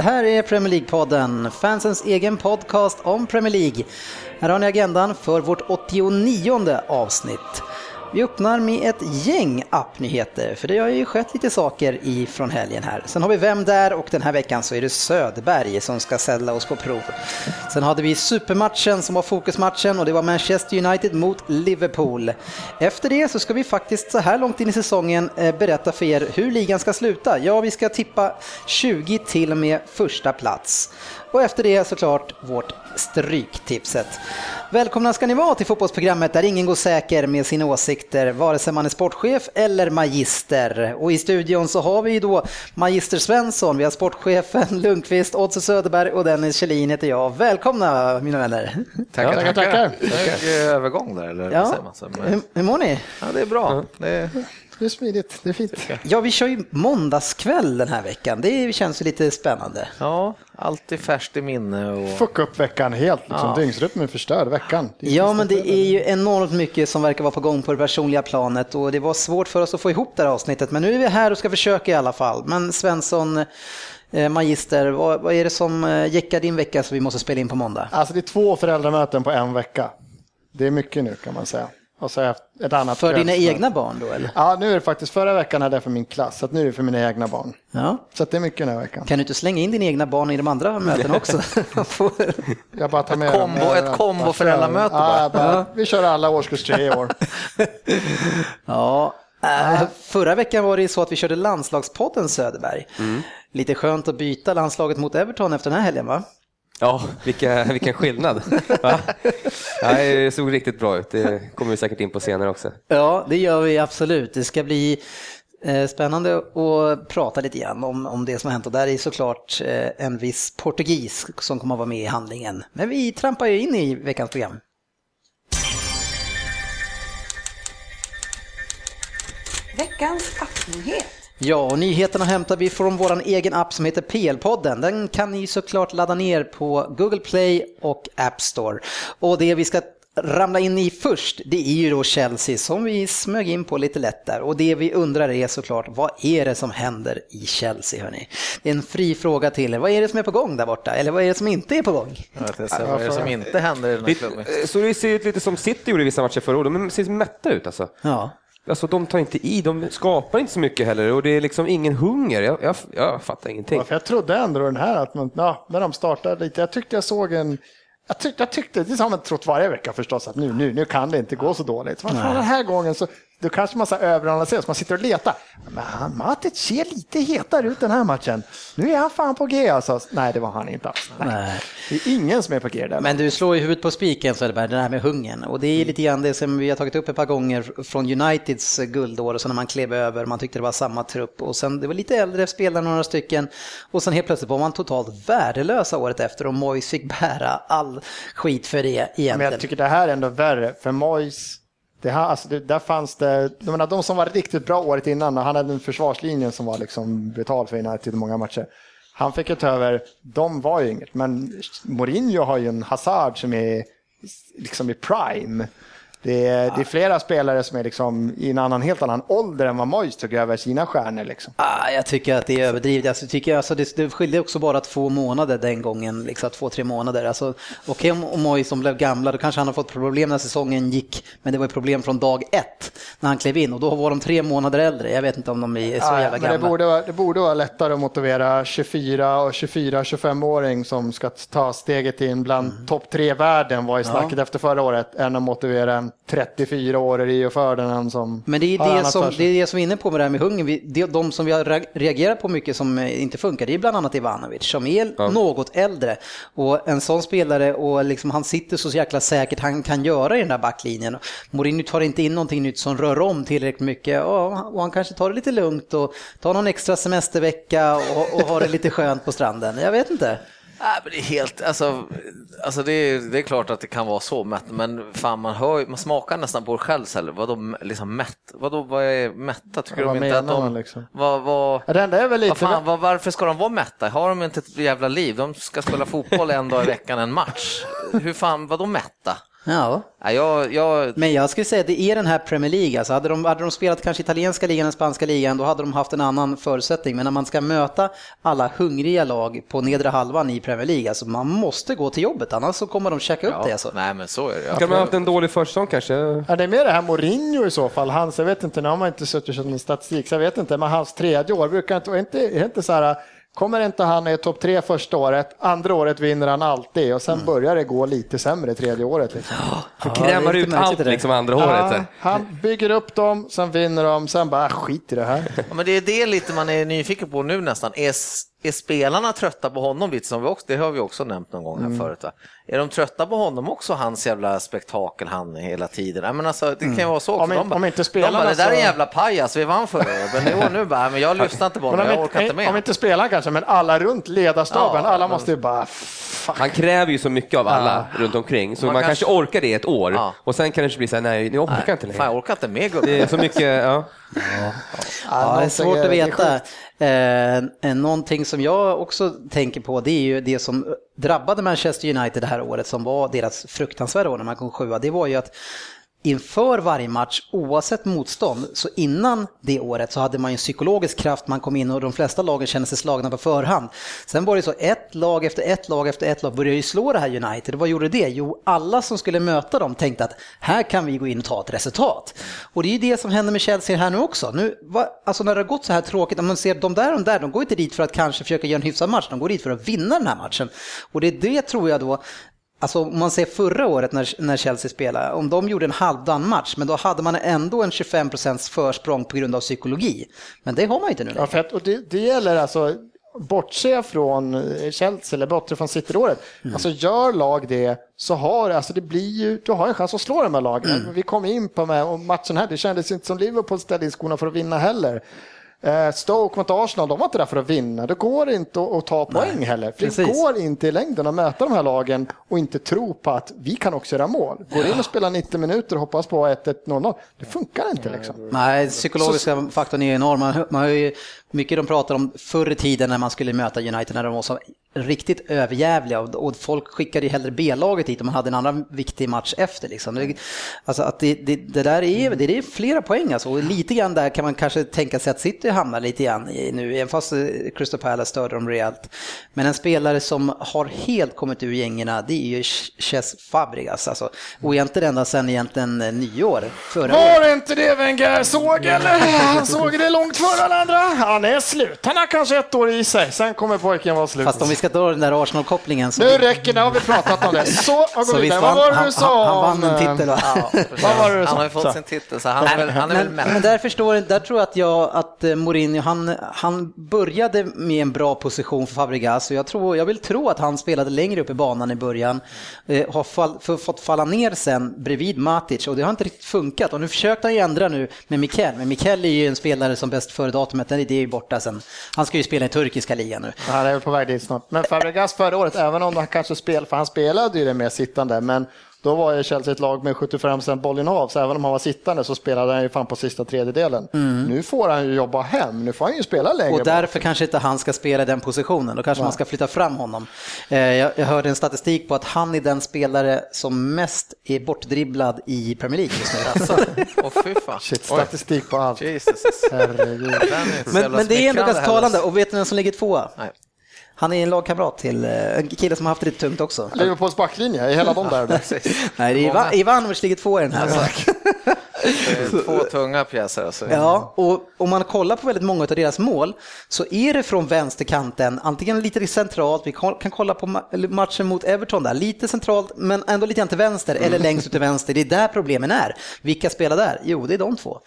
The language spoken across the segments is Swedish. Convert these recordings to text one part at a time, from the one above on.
Det här är Premier League-podden, fansens egen podcast om Premier League. Här har ni agendan för vårt 89 avsnitt. Vi öppnar med ett gäng appnyheter, för det har ju skett lite saker ifrån från helgen här. Sen har vi Vem där? och den här veckan så är det Söderberg som ska sälja oss på prov. Sen hade vi supermatchen som var fokusmatchen och det var Manchester United mot Liverpool. Efter det så ska vi faktiskt så här långt in i säsongen eh, berätta för er hur ligan ska sluta. Ja, vi ska tippa 20 till och med första plats. Och efter det såklart vårt Stryktipset. Välkomna ska ni vara till fotbollsprogrammet där ingen går säker med sina åsikter, vare sig man är sportchef eller magister. Och i studion så har vi då Magister Svensson, vi har sportchefen Lundqvist, Otto Söderberg och Dennis Kjellin heter jag. Välkomna mina vänner. Tackar, tackar. tackar. Snygg övergång där, eller ja. hur, hur mår ni? Ja, det är bra. Det är... Det är smidigt, det är fint. Ja, vi kör ju måndagskväll den här veckan. Det känns ju lite spännande. Ja, alltid färskt i minne. Och... Fucka upp veckan helt, liksom. Ja. dygnsrytmen förstör veckan. Ja, men det är ju enormt mycket som verkar vara på gång på det personliga planet och det var svårt för oss att få ihop det här avsnittet. Men nu är vi här och ska försöka i alla fall. Men Svensson, eh, Magister, vad, vad är det som eh, jäckar din vecka så vi måste spela in på måndag? Alltså det är två föräldramöten på en vecka. Det är mycket nu kan man säga. Och så ett annat för dina egna barn då eller? Ja, nu är det faktiskt, förra veckan hade jag för min klass, så nu är det för mina egna barn. Ja. Så det är mycket den här veckan. Kan du inte slänga in dina egna barn i de andra mötena också? jag bara tar med ett kombo, ett kombo föräldramöte ja, bara. Ja. Vi kör alla årskurs tre i år. ja. Äh, förra veckan var det så att vi körde landslagspodden Söderberg. Mm. Lite skönt att byta landslaget mot Everton efter den här helgen va? Ja, vilka, vilken skillnad. Va? Ja, det såg riktigt bra ut. Det kommer vi säkert in på senare också. Ja, det gör vi absolut. Det ska bli eh, spännande att prata lite grann om, om det som har hänt och där är såklart eh, en viss portugis som kommer att vara med i handlingen. Men vi trampar ju in i veckans program. Veckans appnyhet. Ja, och nyheterna hämtar vi från vår egen app som heter PL-podden. Den kan ni såklart ladda ner på Google Play och App Store. Och det vi ska ramla in i först, det är ju då Chelsea som vi smög in på lite lätt där. Och det vi undrar är såklart, vad är det som händer i Chelsea hörni? Det är en fri fråga till er. Vad är det som är på gång där borta? Eller vad är det som inte är på gång? Inte, vad är det som inte händer i den här klubben? Så det ser ut lite som City gjorde i vissa matcher förra året. De ser mätta ut alltså. Ja. Alltså de tar inte i, de skapar inte så mycket heller och det är liksom ingen hunger. Jag, jag, jag fattar ingenting. Ja, för jag trodde ändå den här, att man, ja, när de startade lite, jag tyckte jag såg en jag, tyck, jag tyckte, det har man trott varje vecka förstås, att nu, nu, nu kan det inte gå så dåligt. Men den här gången så då kanske man överanalyserar, så man sitter och letar. Men han, Matic ser lite hetare ut den här matchen. Nu är han fan på G alltså. Nej, det var han inte alls. Nej. Nej. Det är ingen som är på G där. Men du slår ju huvudet på spiken Söderberg, det här med hungern. Och det är lite grann det som vi har tagit upp ett par gånger från Uniteds guldår, och så när man klev över, man tyckte det var samma trupp. Och sen, det var lite äldre spelare, några stycken. Och sen helt plötsligt var man totalt värdelösa året efter och Moyes fick bära all skit för det egentligen. Men jag tycker det här är ändå värre, för Moyes det här, alltså det, där fanns det, de, menar, de som var riktigt bra året innan, han hade en försvarslinje som var liksom brutal för United i många matcher. Han fick ju ta över, de var ju inget, men Mourinho har ju en Hazard som är liksom i prime. Det är, det är, flera spelare som är liksom i en annan, helt annan ålder än vad Moyes tog över sina stjärnor. Liksom. Ah, jag tycker att det är överdrivet. Alltså, tycker, alltså, det, det skilde också bara två månader den gången, liksom, två, tre månader. Alltså, Okej okay, om Moyes som blev gamla, då kanske han har fått problem när säsongen gick, men det var problem från dag ett när han klev in och då var de tre månader äldre. Jag vet inte om de är så ah, jävla gamla. Det borde, det borde vara lättare att motivera 24 och 24-25-åring som ska ta steget in bland mm. topp tre världen var i snacket ja. efter förra året, än att motivera en en 34-årig Rio Ferdinand som Men det är det, som, det är det som vi är inne på med det här med hungern. de som vi har reagerat på mycket som inte funkar, det är bland annat Ivanovic som är ja. något äldre. Och en sån spelare, och liksom, han sitter så jäkla säkert han kan göra i den där backlinjen. Mourinho tar inte in någonting nytt som rör om tillräckligt mycket och han kanske tar det lite lugnt och tar någon extra semestervecka och, och har det lite skönt på stranden. Jag vet inte. Nej, men det är helt, alltså, alltså det, är, det är klart att det kan vara så mätt, men fan man hör man smakar nästan på det själv själv. Vadå liksom mätt? Vadå, vad är mätta? Tycker ja, de inte att de... Liksom? Vad, vad, ja, är väl lite... Vad fan, vad, varför ska de vara mätta? Har de inte ett jävla liv? De ska spela fotboll en dag i veckan, en match. Hur fan, vadå mätta? Ja. ja jag, jag... Men jag skulle säga att det är den här Premier League. Alltså hade, de, hade de spelat kanske italienska ligan eller spanska ligan då hade de haft en annan förutsättning. Men när man ska möta alla hungriga lag på nedre halvan i Premier League, alltså man måste gå till jobbet annars så kommer de checka upp ja. det. Alltså. Nej men så är det. Kan man ha haft en dålig försäsong kanske? Ja, det är mer det här Mourinho i så fall. Hans, jag vet inte, nu har man inte suttit och kört med statistik så jag vet inte, men hans tredje år brukar inte, är inte, är inte så här Kommer inte han i topp tre första året, andra året vinner han alltid och sen mm. börjar det gå lite sämre tredje året. Liksom. Han krämar ut allt liksom andra året. Ja, han bygger upp dem, sen vinner de, sen bara ah, skit i det här. Ja, men det är det lite man är nyfiken på nu nästan. Är är spelarna trötta på honom lite som vi också, det har vi också nämnt någon gång här mm. förut. Va? Är de trötta på honom också, hans jävla spektakel han hela tiden? Ja, men alltså, det kan ju mm. vara så också. Om, de om inte spelarna de bara, det där är en jävla pajas, vi vann förra året, men nu, nu bara, men jag lyssnar inte på honom, jag orkar inte med. Om inte spelarna kanske, men alla runt ledarstaben, ja, alla men... måste ju bara Fuck. Han kräver ju så mycket av alla ja. runt omkring, så man, man kanske, kanske orkar det ett år ja. och sen kan det bli så här, nej, nu orkar nej, inte längre. Fan, jag orkar inte med gubben. Det är så mycket, ja. Ja, ja det är svårt att veta. Eh, eh, någonting som jag också tänker på det är ju det som drabbade Manchester United det här året som var deras fruktansvärda år när man kom sjua. Det var ju att inför varje match, oavsett motstånd, så innan det året så hade man ju en psykologisk kraft, man kom in och de flesta lagen kände sig slagna på förhand. Sen var det så, ett lag efter ett lag efter ett lag började ju slå det här United. Vad gjorde det? Jo, alla som skulle möta dem tänkte att här kan vi gå in och ta ett resultat. Och det är ju det som händer med Chelsea här nu också. Nu, alltså när det har gått så här tråkigt, om man ser de där och de där, de går inte dit för att kanske försöka göra en hyfsad match, de går dit för att vinna den här matchen. Och det är det tror jag då Alltså om man ser förra året när, när Chelsea spelade, om de gjorde en halvdan match, men då hade man ändå en 25% försprång på grund av psykologi. Men det har man inte nu Ja, för att, och det, det gäller alltså, bortse från Chelsea eller bortse från City-året. Mm. Alltså gör lag det så har alltså det blir ju, du har en chans att slå de här lagen. Mm. Vi kom in på med, och matchen här, det kändes inte som Liverpool ställde in skorna för att vinna heller. Eh, Stoke mot Arsenal, de var inte där för att vinna. Det går inte att ta poäng Nej, heller. För det går inte i längden att möta de här lagen och inte tro på att vi kan också göra mål. Går in och spelar 90 minuter och hoppas på 1-1-0-0. Det funkar inte liksom. Nej, psykologiska Så... faktorn är enorm. Man, man har ju mycket de pratar om förr i tiden när man skulle möta United när de var så riktigt överjävliga och folk skickade ju hellre B-laget dit om man hade en annan viktig match efter. Liksom. Alltså att det, det, det där är, det är flera poäng alltså. och lite grann där kan man kanske tänka sig att City hamnar lite grann i nu, även fast eh, Crystal Palace störde dem rejält. Men en spelare som har helt kommit ur gängerna, det är ju Ches Fabregas. Alltså. Och egentligen ända sedan egentligen eh, nyår. Förra var det inte det Wenger såg eller? Han såg det långt före alla andra. Han är slut. Han har kanske ett år i sig, sen kommer pojken vara slut. Ska dra den där Arsenal-kopplingen. Nu räcker det, har vi pratat om det. Så, och så vidare. Vad var det du sa? Han, han vann en titel va? Ja, Vad var det du sa? Han har ju fått sin titel, så han är väl, han är men, men där, förstår, där tror jag att jag att eh, Mourinho, han, han började med en bra position för Fabregas och jag, tror, jag vill tro att han spelade längre upp i banan i början. Eh, har fall, för, fått falla ner sen bredvid Matic och det har inte riktigt funkat. Och nu försökte han ju ändra nu med Mikel, men Mikel är ju en spelare som bäst före datumet, det är ju borta sen. Han ska ju spela i turkiska ligan nu. Han är på väg dit snart. Men Fabregas förra året, även om han kanske spelade, för han spelade ju det mer sittande, men då var ju Chelsea ett lag med 75% bollinnehav, så även om han var sittande så spelade han ju fan på sista tredjedelen. Mm. Nu får han ju jobba hem, nu får han ju spela längre. Och därför bort. kanske inte han ska spela i den positionen, då kanske ja. man ska flytta fram honom. Eh, jag, jag hörde en statistik på att han är den spelare som mest är bortdribblad i Premier League just nu. Alltså. oh, fy fan. Shit, statistik Oj. på allt. Jesus. Herregud. Men, men det är ändå ganska talande, och vet ni vem som ligger tvåa? Nej. Han är en lagkamrat till eh, en kille som har haft det lite tungt också. Liverpools backlinje, är hela de där? Nej, det är Ivan, Ivanovic ligger två i den här. Två tunga pjäser alltså. Ja, och om man kollar på väldigt många av deras mål så är det från vänsterkanten, antingen lite centralt, vi kan kolla på matchen mot Everton där, lite centralt men ändå lite till vänster eller mm. längst ut till vänster. Det är där problemen är. Vilka spelar där? Jo, det är de två.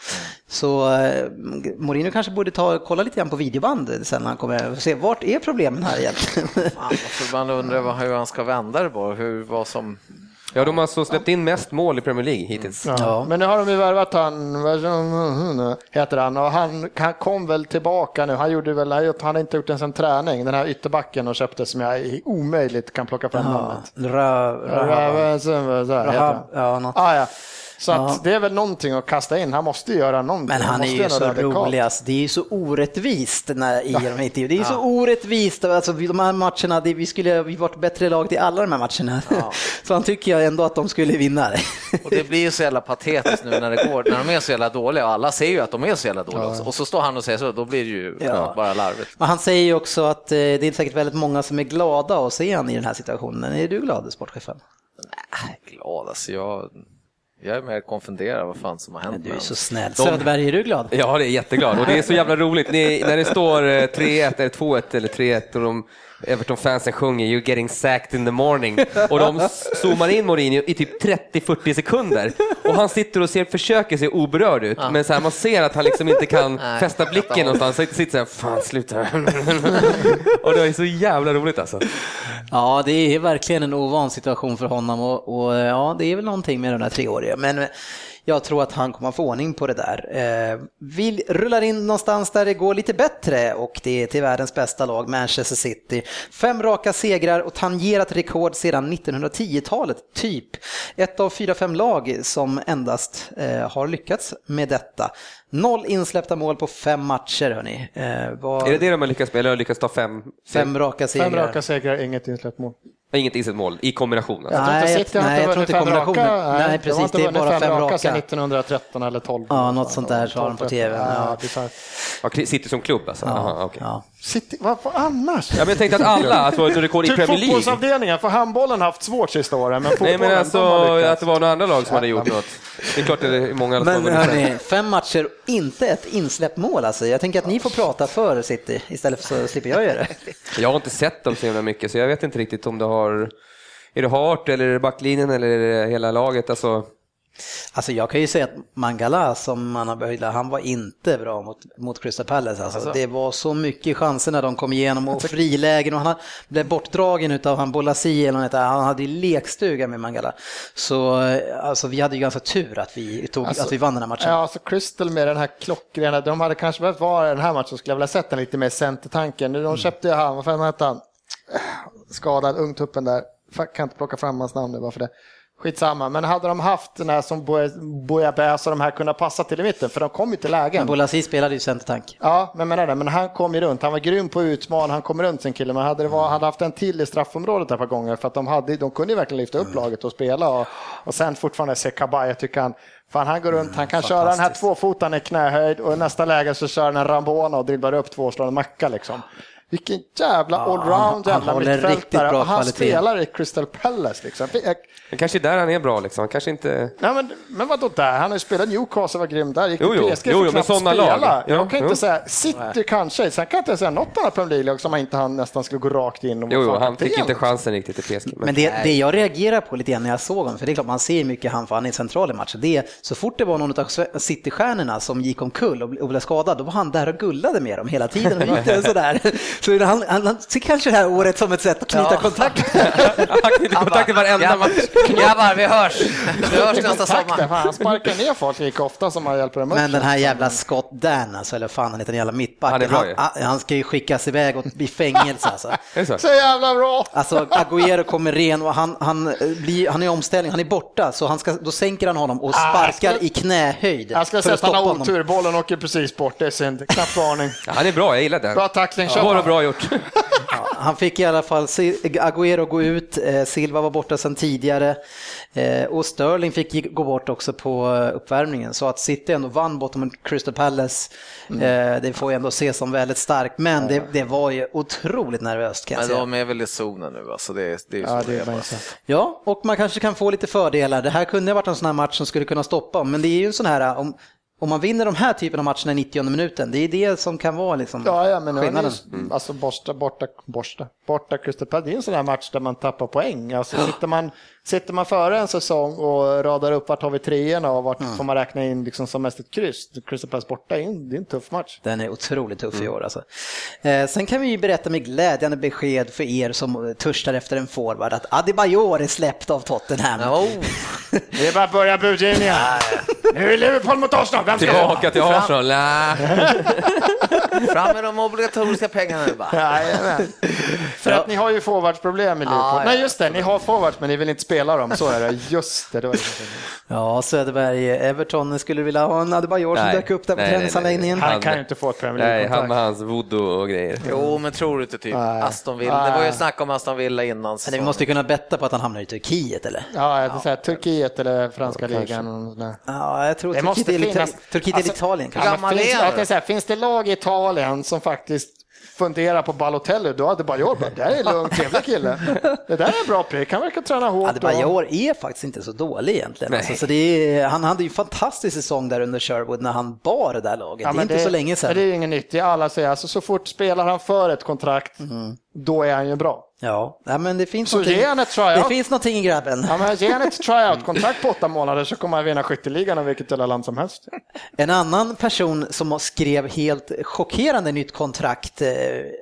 Så eh, Mourinho kanske borde ta, kolla lite grann på videoband sen när han kommer och se vart är problemen här egentligen. man undrar hur han ska vända det på, hur, vad som Ja, de har alltså släppt in mest mål i Premier League hittills. Ja. Ja. Men nu har de ju värvat han, heter han, och han, han kom väl tillbaka nu. Han gjorde väl, han har inte gjort ens en träning, den här ytterbacken och köpte som jag omöjligt kan plocka fram namnet. Rahab. Ja, något. Ah, ja. Så ja. det är väl någonting att kasta in. Han måste göra någonting. Men han, han är ju så rolig. Alltså. Det är ju så orättvist när, i de intervjuerna. Det är ju så orättvist. Alltså, de här matcherna, det, vi skulle ha varit bättre lag i alla de här matcherna. Ja. Så han tycker jag ändå att de skulle vinna. Och det blir ju så jävla patetiskt nu när det går, när de är så jävla dåliga. Och alla ser ju att de är så jävla dåliga. Ja. Och så står han och säger så, då blir det ju bara larvigt. Men han säger ju också att eh, det är säkert väldigt många som är glada att se honom i den här situationen. Är du glad, sportchefen? Nej, glad alltså. Jag jag är mer konfunderad vad fan som har hänt. Men du är så snäll. Söderberg, är du glad? Ja, det är jätteglad och det är så jävla roligt. Ni, när det står 3-1 eh, eller 2-1 eller 3-1 och de Everton-fansen sjunger “You're getting sacked in the morning” och de zoomar in Mourinho i typ 30-40 sekunder. Och han sitter och ser, försöker se oberörd ut, ja. men så här, man ser att han liksom inte kan Nej, fästa blicken någonstans, så sitter så här “Fan, sluta” och det är så jävla roligt alltså. Ja, det är verkligen en ovan situation för honom. Och, och ja, det är väl någonting med den här treåriga, men jag tror att han kommer få ordning på det där. Eh, vi rullar in någonstans där det går lite bättre och det är till världens bästa lag, Manchester City. Fem raka segrar och tangerat rekord sedan 1910-talet, typ. Ett av fyra, fem lag som endast eh, har lyckats med detta. Noll insläppta mål på fem matcher, hörni. Eh, var... Är det det de har lyckats med, eller har lyckats ta fem? Fem raka segrar. Fem raka segrar, inget insläppt mål. Inget insett mål i kombination? Alltså. Nej, jag, nej, jag tror inte kombinationen. Raka, nej, precis. Det är bara fem raka. sedan 1913 eller 12. Ja, något sånt där sa de på tv. Ja. Ja, City som klubb alltså? Ja. Aha, okay. ja. City, vad annars? Ja, men jag tänkte att alla, att det var ett rekord i typ Premier League. fotbollsavdelningen, för handbollen har haft svårt sista åren. Men Nej, men alltså att det var några andra lag som hade gjort något. Det är klart det är många Men hörni, fem matcher, inte ett insläppt mål alltså. Jag tänker att ni får prata för City istället för så slipper jag göra det. Jag har inte sett dem så himla mycket, så jag vet inte riktigt om det har är det Hart eller är det backlinjen eller är det hela laget? Alltså... Alltså jag kan ju säga att Mangala som man har behövt, han var inte bra mot, mot Crystal Palace. Alltså. alltså. Det var så mycket chanser när de kom igenom och frilägen och han blev bortdragen av han Bolasi eller något Han hade ju lekstuga med Mangala. Så alltså, vi hade ju ganska tur att vi, tog, alltså, att vi vann den här matchen. Ja, alltså Crystal med den här klockrena, de hade kanske behövt vara den här matchen skulle jag vilja sett den lite mer centertanken. De mm. köpte ju han, vad fan hette han? Skadad ungtuppen där kan inte plocka fram hans namn nu bara för det. Skitsamma, men hade de haft den här som Boja så de här kunnat passa till i mitten, för de kom ju till lägen. Bolasi spelade ju centertank. Ja, men menar det, men han kom ju runt, han var grym på utman, han kom runt sin kille, men hade det var, hade haft en till i straffområdet ett par gånger, för att de, hade, de kunde ju verkligen lyfta upp laget och spela och, och sen fortfarande se Kabay, jag tycker han, Fan, han går runt, han kan köra den här tvåfotan i knähöjd och i nästa läge så kör han en Rambona och dribblar upp två och slår en macka liksom. Vilken jävla allround ja, jävla mittfältare. Och han kvalitet. spelar i Crystal Palace. Liksom. Det kanske är där han är bra. Liksom. Kanske inte... Nej, men, men vadå där? Han har ju spelat Newcastle, var grym där. Gick jo, jo, PSG jo, jo, men sådana lag. Jag kan inte säga City Nej. kanske. Sen kan jag inte säga något annat Premier League-lag som han inte han nästan skulle gå rakt in. Och jo, jo, han fick inte chansen riktigt i PSG. Men, men det, det, jag reagerar på lite grann när jag såg honom, för det är klart man ser mycket han för han är central i matchen. Det är, så fort det var någon av City-stjärnorna som gick omkull och, och blev skadad, då var han där och gullade med dem hela tiden. Och sådär. Så han, han, Se kanske det här året som ett sätt att knyta ja. kontakt. knyta kontakt i varenda match. Grabbar, vi hörs. Vi hörs nästa sommar. Han sparkar ner folk lika ofta som han hjälper dem upp. Men den här jävla Scott Dan, alltså, eller fan han heter, den jävla mittbacken. Han, han, han, ska ju skickas iväg och bli fängelse alltså. så? så jävla bra! Alltså Agüero kommer ren och han, han, blir, han är i omställning, han är borta, så han ska, då sänker han honom och ah, sparkar ska, i knähöjd. Jag ska säga att han har otur, bollen åker precis bort, det är synd. Knapp varning. Ja, han är bra, jag gillar det. Bra tackling, ja. Bara bra gjort. han fick i alla fall Agüero gå ut, eh, Silva var borta sedan tidigare eh, och Sterling fick gå bort också på uppvärmningen. Så att City ändå vann bortom mot Crystal Palace, mm. det får jag ändå se som väldigt starkt. Men det, det var ju otroligt nervöst kan jag Men säga. de är väl i zonen nu alltså, det, det är ju ja, så det är Ja, och man kanske kan få lite fördelar. Det här kunde ha varit en sån här match som skulle kunna stoppa, men det är ju en sån här, om, om man vinner de här typen av matcherna i 90 minuten, det är det som kan vara liksom ja, ja, men skillnaden. Mm. Alltså borta, borta, borta, borta Crystal Palace, det är en sån här match där man tappar poäng. Alltså, sitter, man, sitter man före en säsong och radar upp vart har vi treorna och vart mm. får man räkna in liksom som mest ett kryss. Crystal Palace borta, det är en, det är en tuff match. Den är otroligt tuff mm. i år alltså. Eh, sen kan vi ju berätta med glädjande besked för er som törstar efter en forward att Adebayor är släppt av Tottenham. Oh. det är bara att börja budgivningen. nu är Liverpool mot Arsenal, Tillbaka till Arsenal. Fram med de obligatoriska pengarna nu bara. Jajamän. För att ni har ju forwardsproblem i Liverpool. Ah, Nej, just det, ni har forwards men ni vill inte spela dem. Så är det. Just det. det var det. Ja, Söderberg, Everton skulle vilja ha en Adebayor som dök upp där på träningsanläggningen. Han kan ju inte få ett Premier League Nej, han med hans voodoo och grejer. Jo, men tror du inte typ Aston Villa? Det var ju snack om Aston Villa innan. Men vi måste ju kunna betta på att han hamnar i Turkiet, eller? Ja, jag säga Turkiet eller franska ligan. Ja, jag tror Turkiet, är, finnas... Turkiet alltså, Italien. Hur gammal är han? Finns det lag i Italien som faktiskt fundera på Balotelli, då hade Bajor bara, det här är en lugn, trevlig kille. Det där är en bra prick, han verkar träna hårt. Bajor är faktiskt inte så dålig egentligen. Alltså, så det är, han hade ju en fantastisk säsong där under Sherwood när han bar det där laget. Ja, det är inte det, så länge sedan. Det är inget nytt, alla säger, alltså, så fort spelar han för ett kontrakt, mm. Då är han ju bra. Ja, ja men det finns, så ge han ett tryout. det finns någonting i grabben. Ja, men ge han ett tryout-kontrakt på åtta månader så kommer han vinna skytteligan av vilket jävla land som helst. En annan person som skrev helt chockerande nytt kontrakt, eh,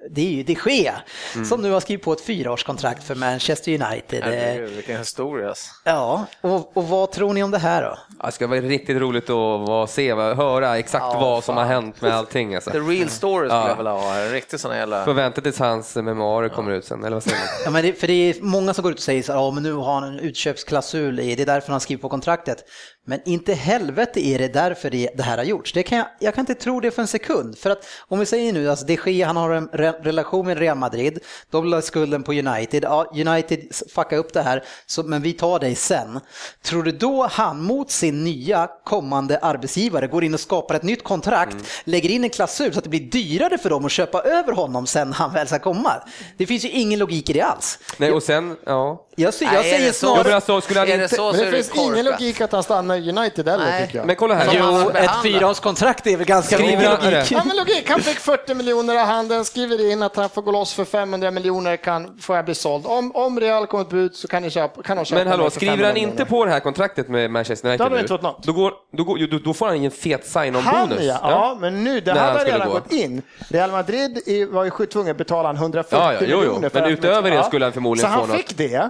det är ju de Gea, mm. som nu har skrivit på ett fyraårskontrakt för Manchester United. Herregud, vilken historia. Ja, och, och, vad tror ni om det här då? det ska vara riktigt roligt att se, höra exakt ja, vad som har hänt med allting. Alltså. The real story skulle ja. jag vilja ha, riktigt sådana jävla... Förvänta tills hans memoarer kommer ut sen, eller vad Ja, men det, för det är många som går ut och säger så här, ja men nu har han en utköpsklausul i, det är därför han skriver på kontraktet. Men inte helvete är det därför det, det här har gjorts. Det kan jag, jag, kan inte tro det för en sekund. För att om vi säger nu, alltså de Gea, han har en re, relation med Real Madrid, de la skulden på United, ja United fuckar upp det här, så, men vi tar dig sen. Tror du då han mot sin nya kommande arbetsgivare går in och skapar ett nytt kontrakt, mm. lägger in en klausul så att det blir dyrare för dem att köpa över honom sen han väl ska komma? Det finns ju ingen logik i det alls. Nej, och sen, ja. Jag, jag, jag säger snarare... Alltså, skulle han inte... det, det finns ingen logik att han stannar United heller tycker jag. Men kolla här. Jo, ett fyraårskontrakt är väl ganska skriver logik. Ja, men logik. Han fick 40 miljoner av handen, skriver in att han får gå loss för 500 miljoner, kan, får jag bli såld. Om, om Real kommer ett bud så kan, ni köpa, kan de köpa Men hallå, skriver han inte på det här kontraktet med Manchester United då, nu, inte något. då, går, då, går, då, då får han en fet sign-on-bonus. Ja, ja, men nu, det hade redan gå. gått in. Real Madrid var ju tvungen att betala 140 ja, ja, jo, jo. miljoner. Men utöver det skulle han förmodligen få något. Så han fick det.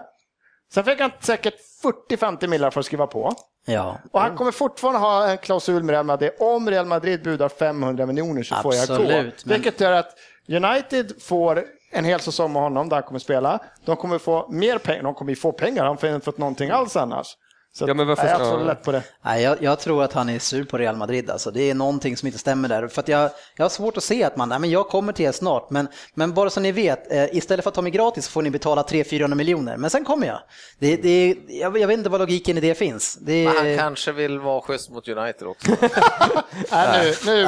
Sen fick han säkert 40-50 miljoner för att skriva på. Ja. Och han kommer fortfarande ha en klausul med Real Madrid. Om Real Madrid budar 500 miljoner så Absolut, får jag gå. Men... Vilket gör att United får en hel säsong med honom där han kommer spela. De kommer få mer pengar, de kommer få pengar, han får inte fått någonting alls annars. Så ja, men varför nej, jag tror lätt på det. Nej, jag, jag, tror att han är sur på Real Madrid. Alltså. Det är någonting som inte stämmer där. För jag, jag har svårt att se att man, nej, men jag kommer till er snart, men, men bara så ni vet, eh, istället för att ta mig gratis får ni betala 300-400 miljoner. Men sen kommer jag. Det, det, jag. Jag vet inte vad logiken i det finns. Det... Men han kanske vill vara schysst mot United också. nej, nu,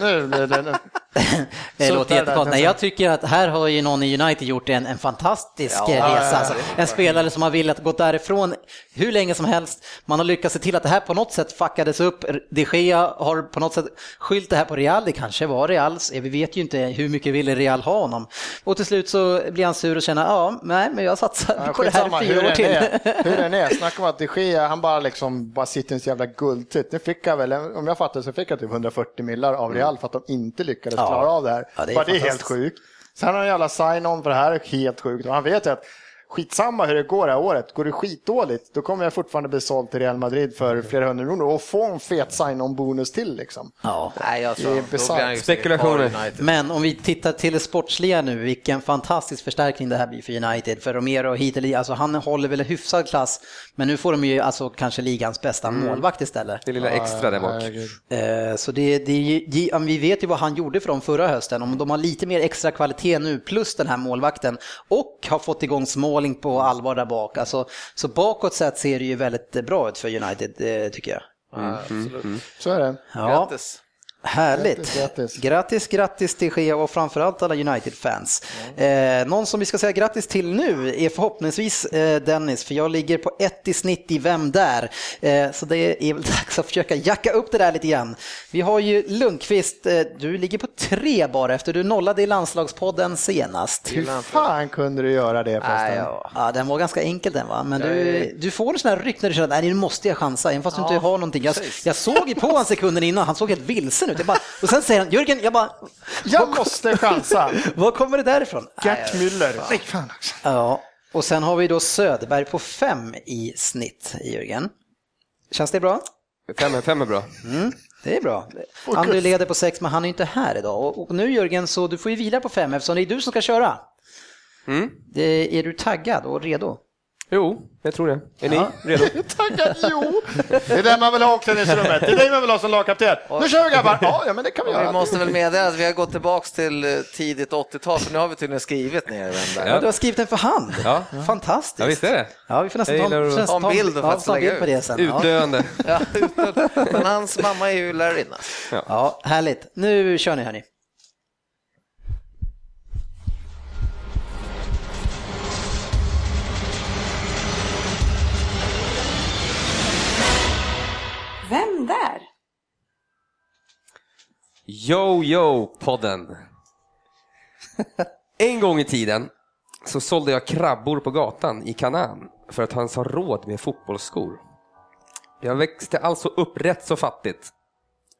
nu, nu blir det... det låter jättekonstigt. Nej, jag tycker att här har ju någon i United gjort en, en fantastisk ja, resa. Alltså, en spelare som har velat gå därifrån hur länge som helst. Man har lyckats se till att det här på något sätt fuckades upp. De Gea har på något sätt skyllt det här på Real. Det kanske var Reals. Vi vet ju inte hur mycket ville Real ha honom. Och till slut så blir han sur och känner, ja, nej, men jag satsar på det här fyra år till. Är, hur den är, snacka om att De Gea, han bara liksom bara sitter i en så jävla guldtitt. Nu fick jag väl, om jag fattar så fick jag typ 140 millar av Real för att de inte lyckades ja. klara av det här. Ja, det är, det är helt sjukt. Sen har han en jävla sign-on för det här, helt sjukt. Och han vet ju att skitsamma hur det går det här året. Går det skitdåligt, då kommer jag fortfarande bli såld till Real Madrid för flera hundra miljoner och få en fet sign-on-bonus till liksom. Ja. Nej, jag tror, Det är ju Spekulationer. Men om vi tittar till det sportsliga nu, vilken fantastisk förstärkning det här blir för United. För Romero och dit, alltså han håller väl en hyfsad klass, men nu får de ju alltså kanske ligans bästa målvakt istället. Det lilla extra där bak. Eh, Så det, det, vi vet ju vad han gjorde för dem förra hösten. Om de har lite mer extra kvalitet nu, plus den här målvakten, och har fått igång Smalling på allvar där bak. Alltså, så bakåt sett ser det ju väldigt bra ut för United, eh, tycker jag. Ja, absolut. Så är det. Ja, Grattis. Härligt. Grattis, grattis. Grattis, grattis till Gea och framförallt alla United-fans. Eh, någon som vi ska säga grattis till nu är förhoppningsvis eh, Dennis, för jag ligger på ett i snitt i Vem där? Eh, så det är väl dags att försöka jacka upp det där lite grann. Vi har ju Lundqvist, eh, du ligger på tre bara efter du nollade i landslagspodden senast. Hur fan kunde du göra det förresten? Ja. Ja, den var ganska enkel den va, men du, du får en sån här ryck när du känner att nu måste jag chansa, även fast du inte har någonting. Jag, jag såg ju på honom sekunden innan, han såg helt vilsen ut. Jag bara, och sen säger han, Jörgen, jag bara, Jag måste chansa! var kommer det därifrån? Gert Müller. Nej, fan också. Ja, och sen har vi då Söderberg på fem i snitt, Jörgen. Känns det bra? Fem, fem är bra. Det är bra. André leder på sex, men han är inte här idag. Och, och nu Jörgen, så du får ju vila på fem eftersom det är du som ska köra. Mm. Det, är du taggad och redo? Jo, jag tror det. Är ni Ja. redo? Tackar, jo! Det är den man vill ha i omklädningsrummet. Det är dig man vill ha som lagkapten. Nu kör vi grabbar! Ja, ja, men det kan vi Vi göra. måste väl meddela att vi har gått tillbaks till eh, tidigt 80-tal, för nu har vi tydligen skrivit ner den där. Ja. Du har skrivit den för hand. Ja. Fantastiskt. Ja, visst är det. Ja, vi får nästan ta, nästan Ha en bild för ja, att ta bild på det sen. Ja. Utdöende. Ja, utan, men hans mamma är ju lärarinna. ja, härligt. Nu kör ni hörni. Vem där? Yo, yo, podden. En gång i tiden så sålde jag krabbor på gatan i Kanaan för att han sa råd med fotbollsskor. Jag växte alltså upp rätt så fattigt.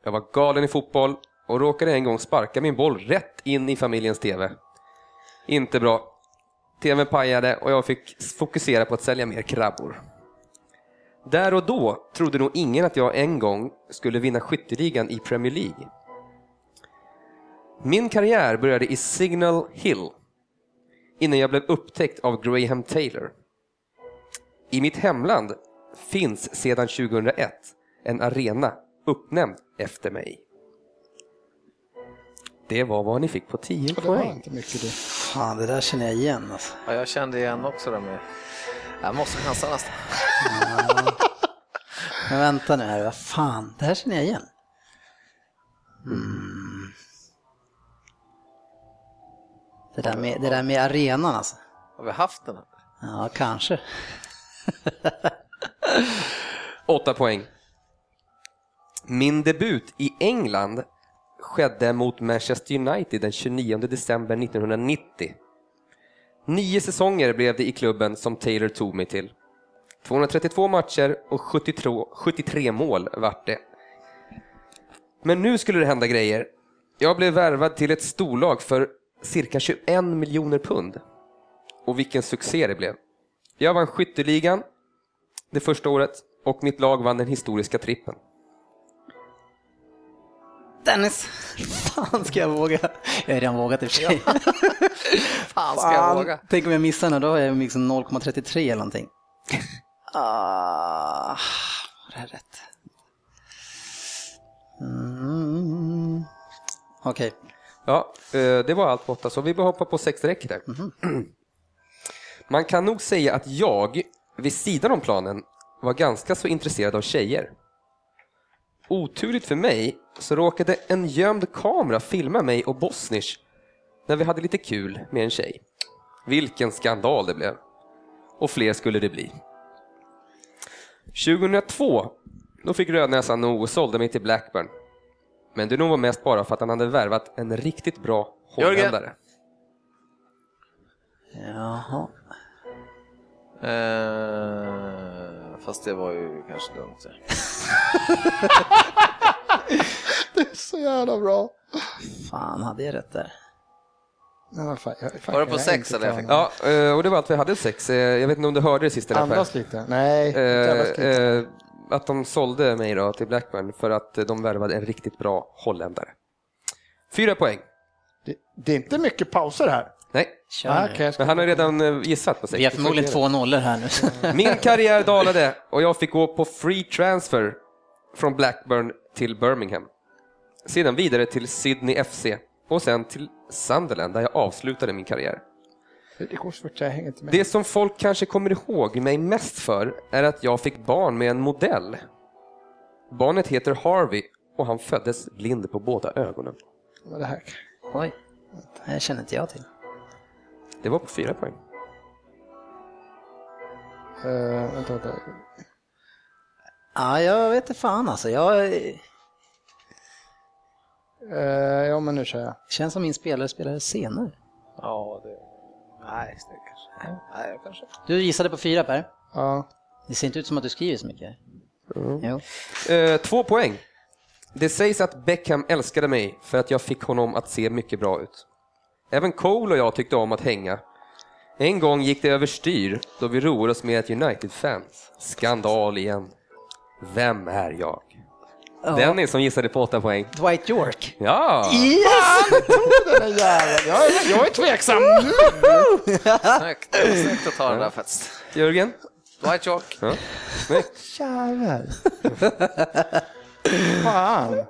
Jag var galen i fotboll och råkade en gång sparka min boll rätt in i familjens TV. Inte bra. TVn pajade och jag fick fokusera på att sälja mer krabbor. Där och då trodde nog ingen att jag en gång skulle vinna skytteligan i Premier League. Min karriär började i Signal Hill innan jag blev upptäckt av Graham Taylor. I mitt hemland finns sedan 2001 en arena uppnämnd efter mig. Det var vad ni fick på 10 Det var poäng. inte mycket det. Fan, det där känner jag igen. Alltså. Ja, jag kände igen också det med... Jag måste chansa nästan. Men vänta nu här, vad fan, det här känner jag igen. Mm. Det, där med, det där med arenan alltså. Har vi haft den? här? Ja, kanske. 8 poäng. Min debut i England skedde mot Manchester United den 29 december 1990. Nio säsonger blev det i klubben som Taylor tog mig till. 232 matcher och 73, 73 mål vart det. Men nu skulle det hända grejer. Jag blev värvad till ett storlag för cirka 21 miljoner pund. Och vilken succé det blev. Jag vann skytteligan det första året och mitt lag vann den historiska trippen. Dennis! Fan ska jag våga? Jag har redan vågat i och för sig. Fan ska jag våga? Tänk om jag missar nu, då har jag liksom 0,33 eller någonting. Ah, var det här rätt? Mm. Okej, Ja, eh, det var allt på åtta, så vi bara hoppa på sex direkt där. Man kan nog säga att jag, vid sidan om planen, var ganska så intresserad av tjejer. Oturligt för mig så råkade en gömd kamera filma mig och Bosnisch när vi hade lite kul med en tjej. Vilken skandal det blev. Och fler skulle det bli. 2002, då fick Rödnäsan nog och sålde mig till Blackburn. Men det nog var mest bara för att han hade värvat en riktigt bra holländare. jaha. Eh, fast det var ju kanske dumt. ja. Det är så jävla bra. Fan, hade jag rätt där? Nej, fan, jag, fan, var det på sex eller? Ja, och det var allt vi hade sex. Jag vet inte om du hörde det sista. Andas lite. Nej. Eh, att de sålde mig då till Blackburn för att de värvade en riktigt bra holländare. Fyra poäng. Det, det är inte mycket pauser här. Nej, ah, okay, men han har redan eh, gissat på sex. Vi har förmodligen två nollor här nu. Min karriär dalade och jag fick gå på free transfer från Blackburn till Birmingham. Sedan vidare till Sydney FC och sen till Sunderland där jag avslutade min karriär. Det går svårt, jag hänger inte med. Det som folk kanske kommer ihåg mig mest för är att jag fick barn med en modell. Barnet heter Harvey och han föddes blind på båda ögonen. Vad det här? Oj, det här känner inte jag till. Det var på fyra poäng. Uh, vänta, vänta. Ja, jag vet inte fan alltså. Jag... Uh, ja, men nu kör jag. Känns som min spelare spelade senare. Ja, det... Nej, det kanske... Nej, kanske. Du gissade på fyra Per? Ja. Det ser inte ut som att du skriver så mycket. Mm. Jo. Uh, två poäng. Det sägs att Beckham älskade mig för att jag fick honom att se mycket bra ut. Även Cole och jag tyckte om att hänga. En gång gick det överstyr då vi roade oss med ett United-fans. Skandal igen. Vem är jag? Ja. Dennis som gissade på åtta poäng. Dwight York. Ja! Yes! den jäveln. Jag, är, jag är tveksam. Snyggt, snyggt att ta den där faktiskt. Jörgen? Dwight York. Ja. Jävel. Fan.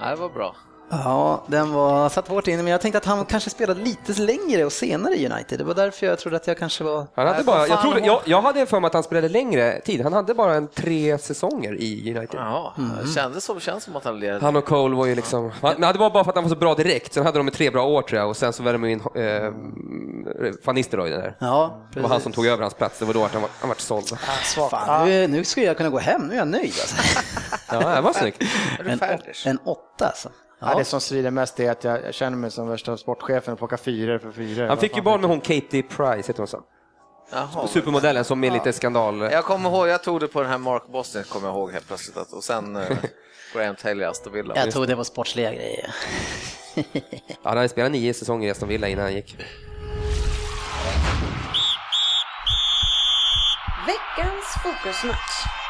Ja, det var bra. Ja, den var satt hårt in, men jag tänkte att han kanske spelade lite längre och senare i United. Det var därför jag trodde att jag kanske var... Han hade bara, jag, trodde, jag, jag hade för mig att han spelade längre tid. Han hade bara en tre säsonger i United. Ja, mm. det kändes som, känns som att han led. Han och Cole var ju liksom... Han, det var bara för att han var så bra direkt. Sen hade de tre bra år tror jag och sen så värmde de in eh, Van Nistelrooy där. Ja, det var han som tog över hans plats. Det var då att han var, han var såld. Ah, Fan, nu, nu skulle jag kunna gå hem. Nu är jag nöjd alltså. Ja, det var snyggt. En, en åtta alltså. Ja. det som svider mest är att jag känner mig som värsta sportchefen och plockar fyror för fyror. Han fick ju barn med hon Katie Price, heter hon så? Jaha, Supermodellen som är lite skandal. Jag kommer ihåg, jag tog det på den här Mark Boston, kommer jag ihåg helt plötsligt. Att, och sen eh, Graham Taylor i Aston Villa. Jag tog det på sportsliga grejer. ja, han hade spelat nio säsonger i Aston Villa innan han gick. Veckans fokusmatch.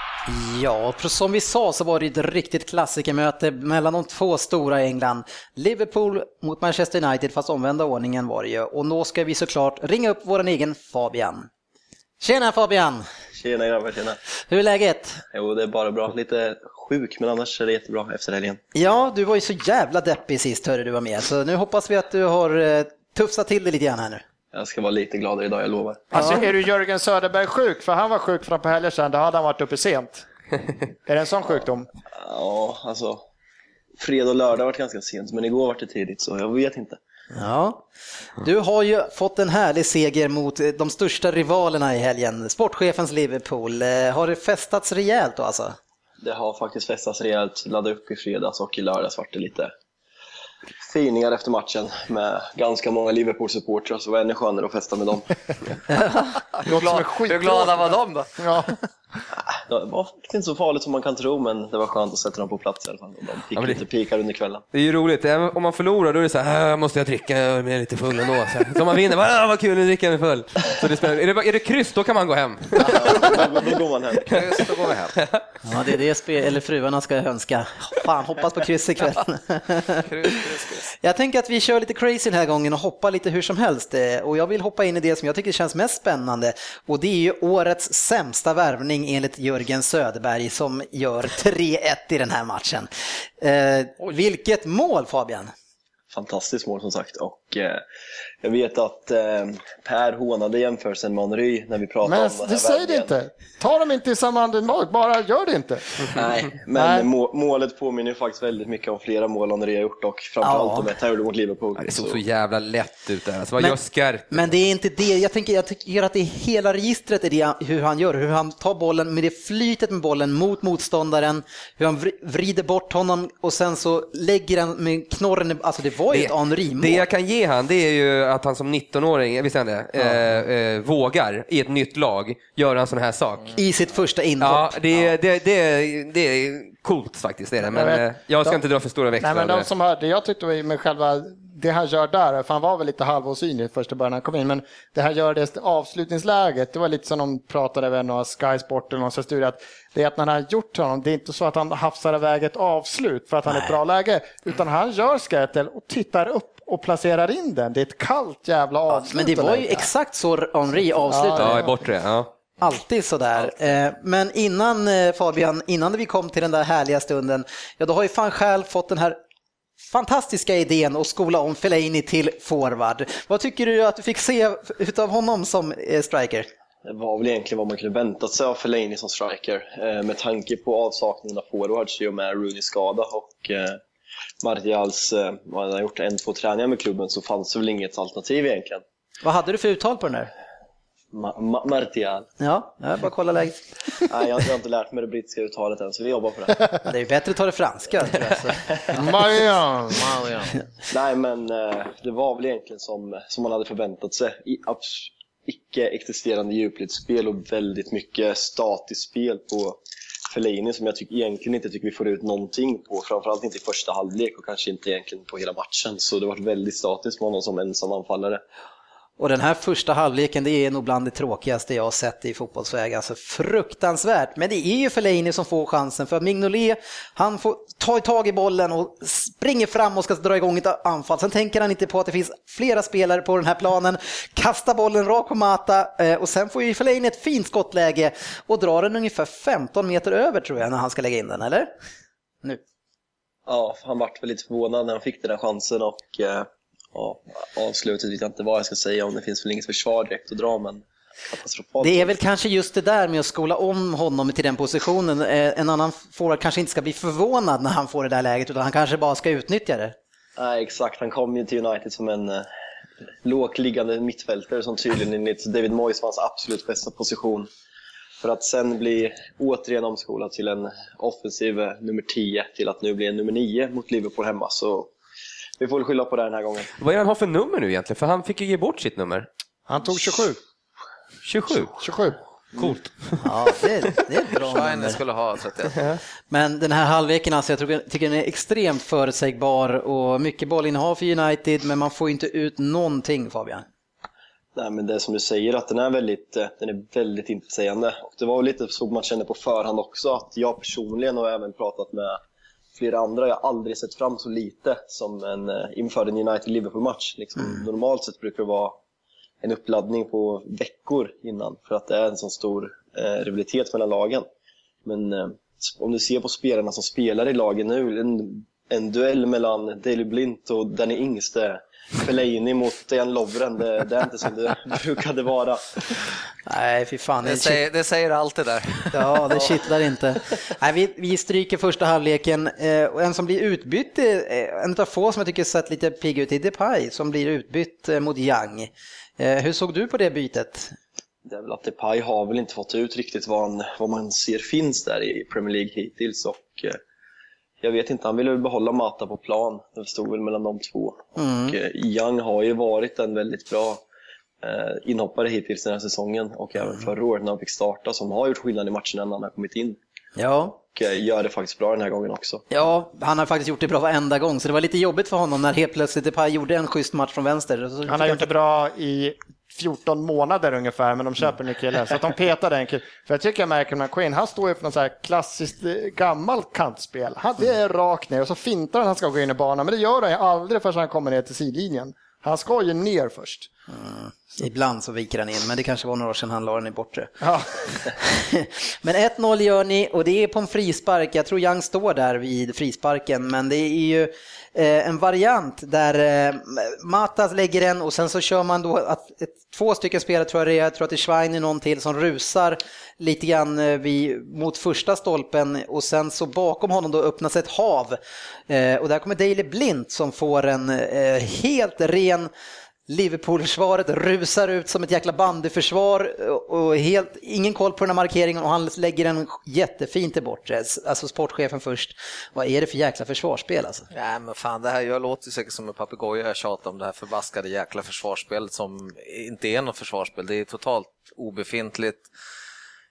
Ja, som vi sa så var det ett riktigt klassikermöte mellan de två stora i England. Liverpool mot Manchester United, fast omvända ordningen var det ju. Och då ska vi såklart ringa upp vår egen Fabian. Tjena Fabian! Tjena grabbar, tjena! Hur är läget? Jo, det är bara bra. Lite sjuk, men annars är det jättebra efter helgen. Ja, du var ju så jävla deppig sist hörde du var med, så nu hoppas vi att du har eh, tuffsat till det lite grann här nu. Jag ska vara lite gladare idag, jag lovar. Alltså är du Jörgen Söderberg sjuk? För han var sjuk fram på helgen sedan, då hade han varit uppe sent. är det en sån sjukdom? Ja, alltså. Fredag och lördag har varit ganska sent, men igår var det tidigt, så jag vet inte. Ja, du har ju fått en härlig seger mot de största rivalerna i helgen, sportchefens Liverpool. Eh, har det festats rejält då alltså? Det har faktiskt festats rejält. Laddade upp i fredags och i lördags vart det lite finingar efter matchen med ganska många Liverpool-supportrar, så det var ännu skönare att festa med dem. Hur glada var de då? Ja. Det var inte så farligt som man kan tro, men det var skönt att sätta dem på plats i alla fall. De fick ja, det, lite pikar under kvällen. Det är ju roligt, om man förlorar då är det så här, äh, måste jag dricka, jag är lite full ändå. Så, om man vinner, äh, vad kul, nu dricker jag mig full. Så det spelar, är, det, är det kryss, då kan man gå hem. Ja, då går man hem. Kryss, då går vi hem. Ja, det är det spel, eller fruarna ska önska. Fan, hoppas på kryss ikväll. Jag tänker att vi kör lite crazy den här gången och hoppar lite hur som helst. Eh, och jag vill hoppa in i det som jag tycker känns mest spännande. Och det är ju årets sämsta värvning enligt Jörgen Söderberg som gör 3-1 i den här matchen. Eh, vilket mål Fabian! Fantastiskt mål som sagt och eh, jag vet att eh, Per hånade jämförelsen med Henry när vi pratade men, om den här det säger det inte! Ta dem inte i samma andetag, bara gör det inte! Nej, men Nej. målet påminner faktiskt väldigt mycket om flera mål Henry har gjort och framförallt ja. om ett här mot Liverpool. det såg så. så jävla lätt ut där, alltså, vad men, gör Skarp? Men det är inte det, jag, tänker, jag tycker att det är hela registret i det, hur han gör, hur han tar bollen med det flytet med bollen mot motståndaren, hur han vrider bort honom och sen så lägger han med knorren, alltså det var ju det, ett Henry-mål. Det jag kan ge han, det är ju att han som 19-åring, visst är det, ja. eh, eh, vågar i ett nytt lag göra en sån här sak. I sitt första inhopp. Ja, det, ja. Det, det, det, är coolt faktiskt, det är det. men jag, eh, jag ska de, inte dra för stora växlar. Nej, men de som hörde, jag tyckte med själva det han gör där, för han var väl lite halvosynlig första början när han kom in, men det han gör det avslutningsläget, det var lite som de pratade med några Sky Sport eller någon studie, att det är att när han har gjort honom, det är inte så att han hafsar iväg ett avslut för att han är ett bra läge, utan han gör skatel och tittar upp och placerar in den. Det är ett kallt jävla avslut. Ja, men det var ju exakt så Henri avslutade. Ja, bortre. Ja. Alltid sådär. Eh, men innan eh, Fabian, innan vi kom till den där härliga stunden, ja då har ju fan själv fått den här fantastiska idén att skola om Fellaini till forward. Vad tycker du att du fick se utav honom som eh, striker? Det var väl egentligen vad man kunde vänta sig av Fellaini som striker med tanke på avsaknaden av forwards i och med Rooney skada och Martials, han har gjort en, två träningar med klubben så fanns det väl inget alternativ egentligen. Vad hade du för uttal på den där? Ma Ma Martial. Ja, jag bara kolla läget. Nej, jag, har inte lärt mig det brittiska uttalet än, så vi jobbar på det. Det är bättre att ta det franska. Marian. Nej, men eh, det var väl egentligen som, som man hade förväntat sig. I, icke-existerande djupledsspel och väldigt mycket statiskt spel på Fellaini som jag tycker, egentligen inte tycker vi får ut någonting på. Framförallt inte i första halvlek och kanske inte egentligen på hela matchen. Så det var väldigt statiskt med honom som ensam anfallare. Och den här första halvleken, det är nog bland det tråkigaste jag har sett i fotbollsväg. Alltså fruktansvärt. Men det är ju Fellaini som får chansen. För Mignolet, han får ta tag i bollen och springer fram och ska dra igång ett anfall. Sen tänker han inte på att det finns flera spelare på den här planen. Kastar bollen rakt på Mata eh, och sen får ju Fellaini ett fint skottläge och drar den ungefär 15 meter över tror jag när han ska lägga in den, eller? Nu. Ja, han vart väl lite förvånad när han fick den här chansen och eh, ja, avslutet vet jag inte vad jag ska säga om det finns väl inget försvar direkt att dra men det är väl kanske just det där med att skola om honom till den positionen. Eh, en annan forward kanske inte ska bli förvånad när han får det där läget utan han kanske bara ska utnyttja det. Nej, exakt. Han kom ju till United som en eh, lågt liggande mittfältare som tydligen enligt David Moyes var hans absolut bästa position. För att sen bli återigen omskolad till en offensiv eh, nummer 10 till att nu bli en nummer 9 mot Liverpool hemma så vi får väl skylla på det den här gången. Vad är det han har för nummer nu egentligen? För han fick ju ge bort sitt nummer. Han tog 27. 27? 27. Coolt. Ja, det, det är ett bra nummer. skulle ha 31. Men den här halvleken, alltså, jag tycker den är extremt förutsägbar och mycket bollinnehav för United, men man får inte ut någonting Fabian. Nej, men det är som du säger, att den är väldigt, eh, den är väldigt intetsägande. Och det var lite så man kände på förhand också, att jag personligen har även pratat med flera andra. Jag har aldrig sett fram så lite som en, eh, inför en United-Liverpool-match. Liksom, mm. Normalt sett brukar det vara en uppladdning på veckor innan för att det är en sån stor eh, rivalitet mellan lagen. Men eh, om du ser på spelarna som spelar i lagen nu, en, en duell mellan Daley Blint och Danny Ings, det, Fellaini mot Dejan Lovren, det, det, är inte som det brukade vara. Nej, fy fan. Det, säger, det säger allt det där. Ja, det kittlar inte. Nej, vi, vi stryker första halvleken. Eh, en som blir utbytt, eh, en av få som jag tycker sett lite pigg ut, är Depay som blir utbytt eh, mot Young. Eh, hur såg du på det bytet? Det är väl att Depay har väl inte fått ut riktigt vad, han, vad man ser finns där i Premier League hittills och eh, jag vet inte, han ville väl behålla Mata på plan. Det stod väl mellan de två. Mm. Och eh, Young har ju varit en väldigt bra eh, inhoppare hittills den här säsongen och även förra året när han fick starta som har gjort skillnad i matcherna när han har kommit in. Ja. Och eh, gör det faktiskt bra den här gången också. Ja, han har faktiskt gjort det bra varenda gång så det var lite jobbigt för honom när helt plötsligt Depay gjorde en schysst match från vänster. Han har gjort det bra i 14 månader ungefär, men de köper en kille. Så att de petar den killen. För jag tycker jag märker när Queen, han står ju för något så här klassiskt eh, gammalt kantspel. Han, det är rakt ner och så fintar han han ska gå in i banan, men det gör han ju aldrig förrän han kommer ner till sidlinjen. Han ska ju ner först. Mm. Ibland så viker han in, men det kanske var några år sedan han la den i bortre. Ja. men 1-0 gör ni och det är på en frispark. Jag tror Young står där vid frisparken, men det är ju Eh, en variant där eh, Matas lägger en och sen så kör man då att ett, två stycken spelare tror jag det är, jag tror att det är Schwein någon till som rusar lite grann eh, vid, mot första stolpen och sen så bakom honom då öppnas ett hav. Eh, och där kommer Daley Blint som får en eh, helt ren Liverpool-försvaret rusar ut som ett jäkla bandyförsvar eh, och helt, ingen koll på den här markeringen och han lägger den jättefint till bortre. Alltså sportchefen först. Vad är det för jäkla försvarsspel alltså? Nej men fan, det här, jag låter säkert som en papegoja jag tjatar om det här förbaskade jäkla försvarsspelet som inte är något försvarsspel. Det är totalt obefintligt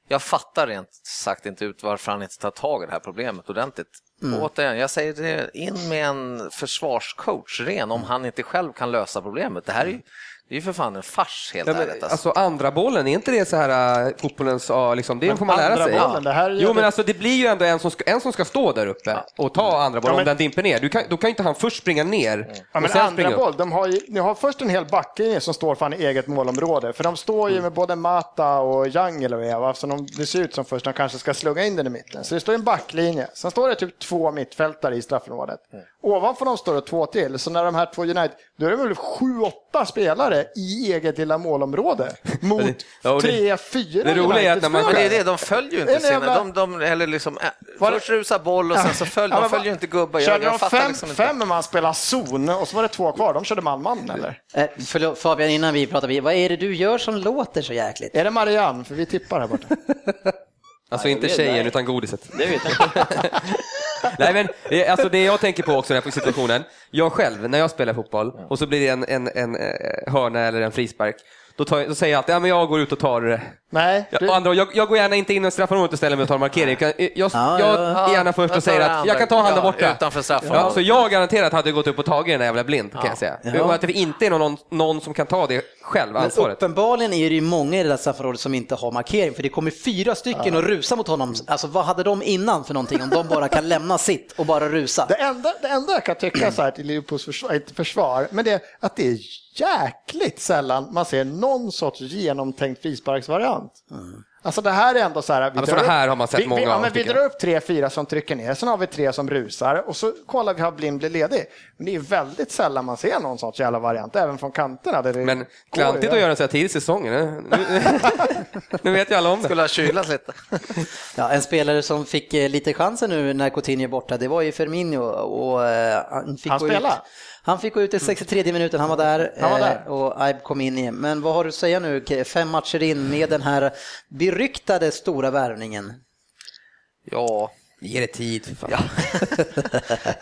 jag fattar rent sagt inte ut varför han inte tar tag i det här problemet ordentligt. Mm. återigen, jag säger det, in med en försvarscoach ren om han inte själv kan lösa problemet. Det här är ju, det är ju för fan en fars helt ja, men, ärligt. Alltså. alltså. andra bollen, är inte det så här uh, fotbollens, uh, liksom, det får man lära sig. Bollen, det här jo men alltså det blir ju ändå en som ska, en som ska stå där uppe och ta andra bollen ja, men... om den dimper ner. Du kan, då kan inte han först springa ner mm. ja, men andra boll, de har ju, ni har först en hel backlinje som står fan i eget målområde. För de står ju mm. med både Mata och Young eller vad det är, alltså de, det ser ut som först de kanske ska slunga in den i mitten. Så det står en backlinje, sen står det typ två mittfältare i straffområdet. Mm. Ovanför dem står det två till, så när de här två United, då är det väl sju, åtta spelare i eget lilla målområde mot ja, tre, fyra Det roliga är att när man... Det är det, de följer ju inte sina... Jävla... De, de, eller liksom, äh, först rusar boll och sen så följer de följer inte gubbar. Körde de fem, liksom fem man spelar zon och så var det två kvar, de körde man-man eller? Eh, förlåt, Fabian, innan vi pratar, vad är det du gör som låter så jäkligt? Är det Marianne? För vi tippar här borta. Alltså inte tjejen utan godiset. Det vet jag Nej men eh, alltså det jag tänker på också i den här situationen, jag själv när jag spelar fotboll och så blir det en, en, en eh, hörna eller en frispark, då, tar, då säger jag alltid, ja, men jag går ut och tar Nej. Du... andra, jag, jag, går gärna inte in i straffområdet och ställer mig och tar markering. Jag, jag, jag, ja, jag är gärna först och säger att jag kan ta han där borta. Utanför straffområdet. Ja, så jag garanterat hade gått upp och tagit den där jävla blind, kan jag säga. Ja. Att det inte är någon, någon som kan ta det själv, ansvaret. Men uppenbarligen är det ju många i det där straffområdet som inte har markering, för det kommer fyra stycken och rusa mot honom. Alltså vad hade de innan för någonting om de bara kan lämna sitt och bara rusa? Det enda, det enda jag kan tycka så här till Liverpools försvar, inte försvar, men det är att det är jäkligt sällan man ser någon sorts genomtänkt frisparksvariant. Mm. Alltså det här är ändå så här. Vi, drar, här har man sett vi, många vi, ja, men vi drar upp tre, fyra som trycker ner, sen har vi tre som rusar och så kollar vi har blind blir ledig. Men det är väldigt sällan man ser någon sorts jävla variant, även från kanterna. Där det men klantigt att göra så här tidigt i säsongen. Nu, nu vet ju alla om det. Skulle ha kylat lite. ja, en spelare som fick eh, lite chansen nu när Coutinho är borta, det var ju Firmino. Och, eh, han, fick han spelade? Han fick gå ut i 63 minuten, han var där, han var där. Eh, och Aib kom in igen. Men vad har du att säga nu, fem matcher in med den här beryktade stora värvningen? Ja, Ge det tid. Ja.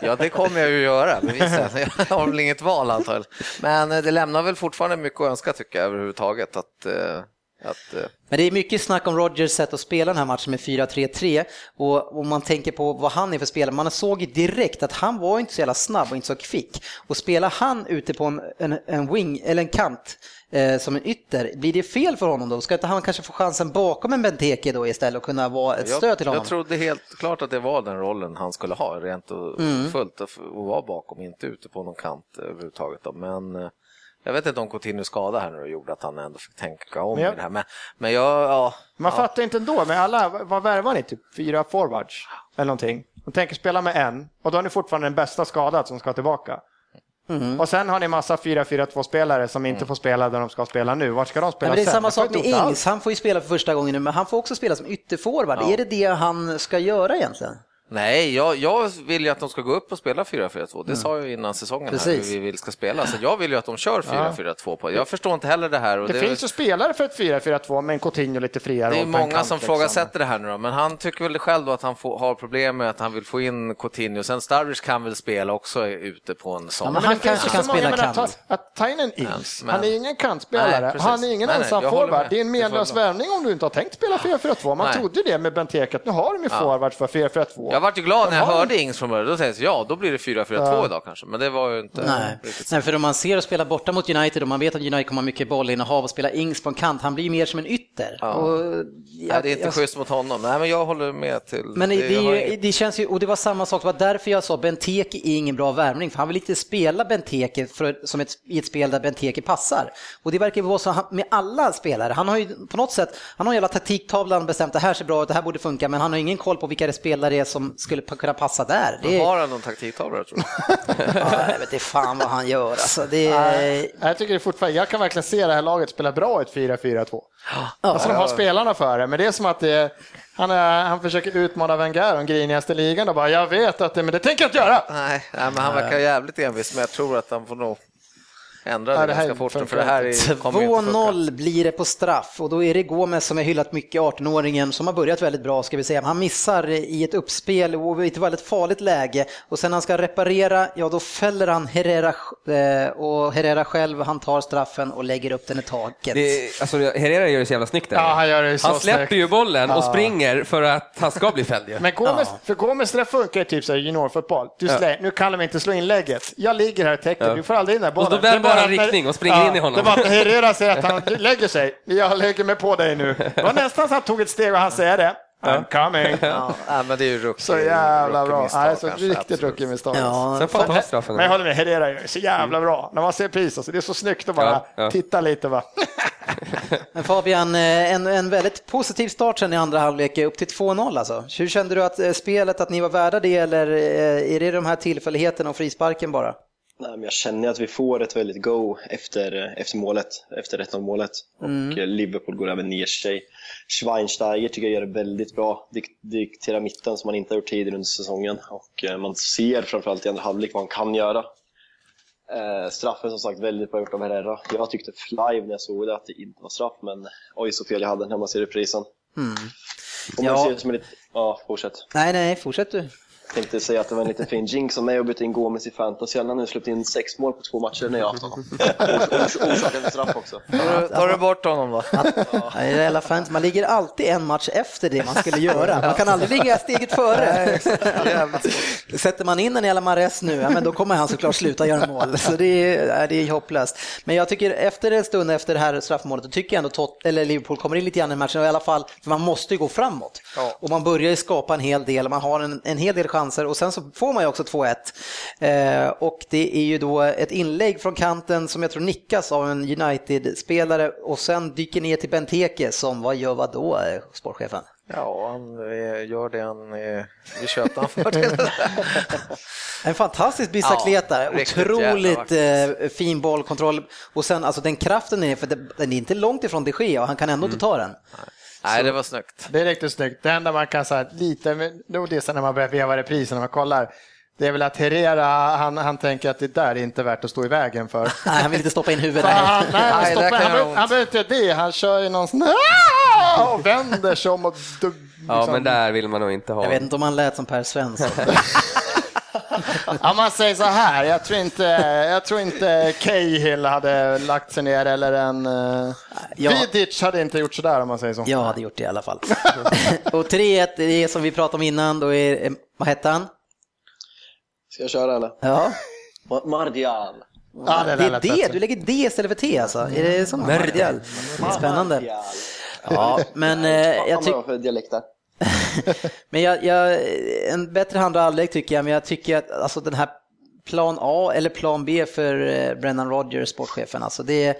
ja, det kommer jag ju göra. Men visst, jag har väl inget val antagligen. Men eh, det lämnar väl fortfarande mycket att önska tycker jag överhuvudtaget. Att, eh, att, eh, Men det är mycket snack om Rogers sätt att spela den här matchen med 4-3-3 och om man tänker på vad han är för spelare, man såg direkt att han var inte så jävla snabb och inte så kvick. Och spelar han ute på en, en, en wing eller en kant eh, som en ytter, blir det fel för honom då? Ska inte han kanske få chansen bakom en Benteke då istället och kunna vara ett stöd till honom? Jag trodde helt klart att det var den rollen han skulle ha, rent och mm. fullt, att vara bakom, inte ute på någon kant överhuvudtaget. Då. Men eh, jag vet inte om Coutinho skada här nu gjorde att han ändå fick tänka om men jag, i det här. Men, men jag, ja, Man ja. fattar inte ändå, men alla, vad värvar ni? Typ fyra forwards eller någonting? Och tänker spela med en och då är ni fortfarande den bästa skadad som ska tillbaka. Mm. Och sen har ni massa 4-4-2-spelare som inte mm. får spela där de ska spela nu. Vart ska de spela ja, Det är samma sak med Ings, han får ju spela för första gången nu, men han får också spela som ytterforward. Ja. Är det det han ska göra egentligen? Nej, jag, jag vill ju att de ska gå upp och spela 4-4-2. Det mm. sa jag innan säsongen Precis. här hur vi vill ska spela. Så jag vill ju att de kör 4-4-2 på. Jag förstår inte heller det här. det, det finns ju spelare för ett 4-4-2 med en Coutinho lite friare. Det är många som liksom. frågasätter det här nu då, men han tycker väl själv då att han får, har problem med att han vill få in Coutinho. Sen Starwich kan väl spela också ute på en sån. Ja, men han kanske kan spela kant. Att, att ta in en Ings, han är ingen kantspelare, nej, han är ingen ensam forward. Det är en menlös värvning om du inte har tänkt spela 4-4-2. Man nej. trodde det med Benteke, nu har de ju forward för 4-4-2. Jag vart ju glad när jag hörde Ings från början, då tänkte jag ja, då blir det 4-4-2 ja. idag kanske, men det var ju inte Nej. riktigt Nej, för om man ser och spela borta mot United och man vet att United kommer ha mycket bollinnehav och spela Ings på en kant, han blir ju mer som en ytter. Ja. Och, jag, Nej, det är inte jag, schysst mot honom. Nej, men jag håller med till... Men det, det, det, känns ju, och det var samma sak, det var därför jag sa Benteke är ingen bra värvning, för han vill inte spela Benteke för, som ett, i ett spel där Benteke passar. Och det verkar vara så med alla spelare. Han har ju på något sätt, han har en jävla taktiktavlan bestämt, det här ser bra ut, det här borde funka, men han har ingen koll på vilka det spelare är som skulle kunna passa där. Det, har han någon taktiktavla tror du? ja, jag vet inte fan vad han gör alltså. Det jag tycker det fortfarande, jag kan verkligen se det här laget spela bra i ett 4-4-2. Ja. Alltså de har spelarna för det, men det är som att det han, är, han försöker utmana Wenger om grinigaste ligan och bara jag vet att det, men det tänker jag inte göra. Nej, nej men han verkar jävligt envis, men jag tror att han får nog ändra det, ja, det ganska fort. För det här 2-0 blir det på straff och då är det Gomes som är hyllat mycket, 18-åringen, som har börjat väldigt bra ska vi säga. Han missar i ett uppspel och i ett väldigt farligt läge och sen när han ska reparera, ja då fäller han Herrera eh, och Herrera själv, han tar straffen och lägger upp den i taket. Det, alltså, Herrera gör det så jävla snyggt där. Ja, han gör det så Han släpper snyggt. ju bollen och springer för att han ska bli fälld ju. Men Gomes, för Gomes det funkar typ så här juniorfotboll. Du slä, Nu kan de inte slå inlägget. Jag ligger här och täcker, du får aldrig in den bollen. Han riktning och springer in i honom. Det var att Herrera säger att han lägger sig. Jag lägger mig på dig nu. Det var nästan så att han tog ett steg och han säger det. I'm coming. Ja, men det är ju rookie, Så jävla bra. rookie-misstag Nej, så kanske, riktigt absolut. rookie-misstag. Ja, Sen får han ta straffen. Men jag håller med, Herrera det så jävla bra. När man ser pris, alltså, det är så snyggt att bara Ja, ja. titta lite. Va? Men Fabian, eh, en, en väldigt positiv start sen i andra halvlek, upp till 2-0 alltså. Hur kände du att eh, spelet, att ni var värda det eller eh, är det de här tillfälligheterna och frisparken bara? Nej, men jag känner att vi får ett väldigt go efter, efter målet, efter 1-0 målet. Och eh, Liverpool går även ner sig. Schweinsteiger tycker jag gör det väldigt bra. Dik- dikterar mitten som han inte har gjort tidigare under säsongen. Och eh, man ser framförallt i andra halvlek vad han kan göra. Eh, straffen som sagt väldigt bra gjort av Herrera. Jag tyckte flive när jag såg det att det inte var straff, men oj så fel jag hade när man ser reprisen. Man Ja. ser det som en lite... Ja, fortsätt. Nej, nej, fortsätt du. Tänkte säga att det var en liten fin jinx av mig att byta in Gomes i fantasy. Han har nu släppt in sex mål på två matcher när jag haft honom. Ors- Orsaken för straff också. Tar du- Tar du bort honom då? Ja, reella fans, man ligger alltid en match efter det man skulle göra. Man kan aldrig ligga steget före. Sätter man in en jävla Mares nu, ja, men då kommer han såklart sluta göra mål. Så det är, ja, det är hopplöst. Men jag tycker efter en stund efter det här straffmålet, då tycker jag ändå Tot eller Liverpool kommer in lite grann i matchen, i alla fall, för man måste ju gå framåt. Och man börjar ju skapa en hel del, man har en, en hel del chanser och sen så får man ju också 2-1. Eh, och det är ju då ett inlägg från kanten som jag tror nickas av en United-spelare och sen dyker ner till Benteke som, vad gör vad då, eh, sportchefen? Ja, han eh, gör det han... eh, Vi köpte han för. En fantastisk bicicleta, Ja, jävla otroligt eh, fin bollkontroll och sen alltså den kraften är, för den är inte långt ifrån de Gea och han kan ändå inte ta den. Nej, det var snyggt. Det är riktigt snyggt. Det enda man kan säga lite, sen när man börjar veva reprisen när man kollar, det är väl att Herrera, han, han tänker att det där är inte värt att stå i vägen för. Nej, han vill inte stoppa in huvudet han, nej, han, Nej, kan han, ont. han behöver inte det, han kör ju någon sån "Ah!" och vänder sig om och du, Ja, liksom- men där vill man nog inte ha. Jag vet inte om han lät som Per Svensson. Ja, man säger så här, jag tror inte, jag tror inte Cahill hade lagt sig ner eller en... Uh, Ja. Vidic hade inte gjort sådär om man säger så. Jag hade gjort det i alla fall. och 3-1, det är som vi pratade om innan, då är, eh, vad hette han? Ska jag köra eller? Ja, Ma- Mardial. Ja, det där är det, bättre. du lägger D istället för T alltså. Är det som Mardial? Spännande. Mardial. Ja, men eh, Vad jag tycker... var? Men jag, jag, en bättre andra halvlek tycker jag, men jag tycker att alltså den här plan A eller plan B för eh, Brennan Rodgers, sportchefen, alltså det,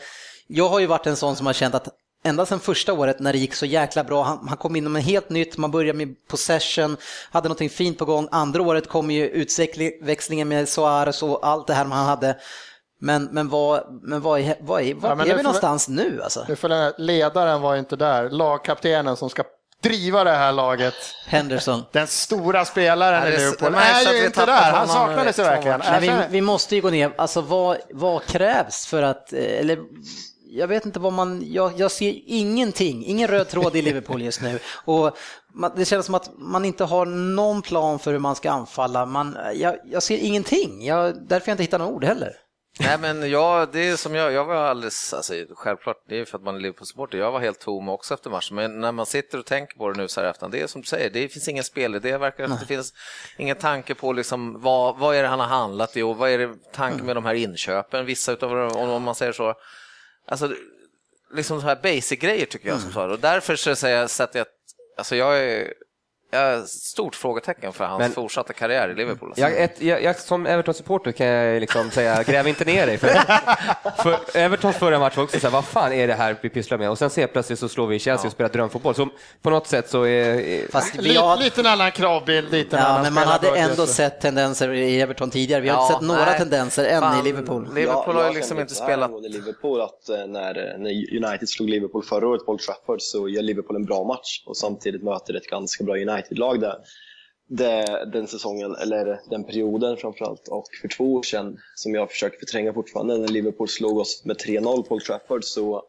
jag har ju varit en sån som har känt att ända sedan första året när det gick så jäkla bra, han, han kom in med helt nytt, man började med possession, hade någonting fint på gång, andra året kom ju utväxlingen med Suarez och allt det här man hade. Men, men vad, men vad är, vad är, vad Ja, men är vi någonstans nu alltså? Ledaren var ju inte där, lagkaptenen som ska driva det här laget. Henderson. Den stora spelaren Ja, i det- Liverpool det märks är ju vi inte där, han saknades ju verkligen. Nej, vi, Jag vi måste ju gå ner, alltså vad, vad krävs för att, eh, eller jag vet inte vad man, jag, jag ser ingenting, ingen röd tråd i Liverpool just nu. Och man, det känns som att man inte har någon plan för hur man ska anfalla. Man, jag, jag ser ingenting, jag, därför jag inte hittar några ord heller. Nej men jag, det är som jag, jag var alldeles, alltså, självklart det är för att man är Liverpool-supporter, jag var helt tom också efter matchen, men när man sitter och tänker på det nu så här efter, det är som du säger, det finns ingen spelidé, det. Verkar det finns ingen tanke på liksom vad, vad är det han har handlat i och vad är det tanken med de här inköpen, vissa utav dem, om man säger så. Alltså, liksom så här basic-grejer tycker jag som sa. Det. och därför så säger jag, sätter jag, alltså jag är, stort frågetecken för hans Men- fortsatta karriär i Liverpool. Alltså. Jag, ett, jag, jag, som Everton-supporter kan jag liksom säga, gräv inte ner dig. För, för Evertons förra match var också så här, vad fan är det här vi pysslar med? Och sen ser jag plötsligt så slår vi Chelsea och spelar drömfotboll. Så på något sätt så är... Fast vi har, lite en annan kravbild, lite ja, annan men man hade ändå sett tendenser i Everton tidigare. Vi har Ja, inte sett några nej. tendenser än Fan, i Liverpool. Liverpool har ju liksom inte spelat Liverpool att eh, när, när United slog Liverpool förra året på Old Trafford så gör Liverpool en bra match och samtidigt möter ett ganska bra United-lag där. det, den säsongen, eller den perioden framförallt, och för två år sedan, som jag försöker förtränga fortfarande, när Liverpool slog oss med 3-0 på Old Trafford, så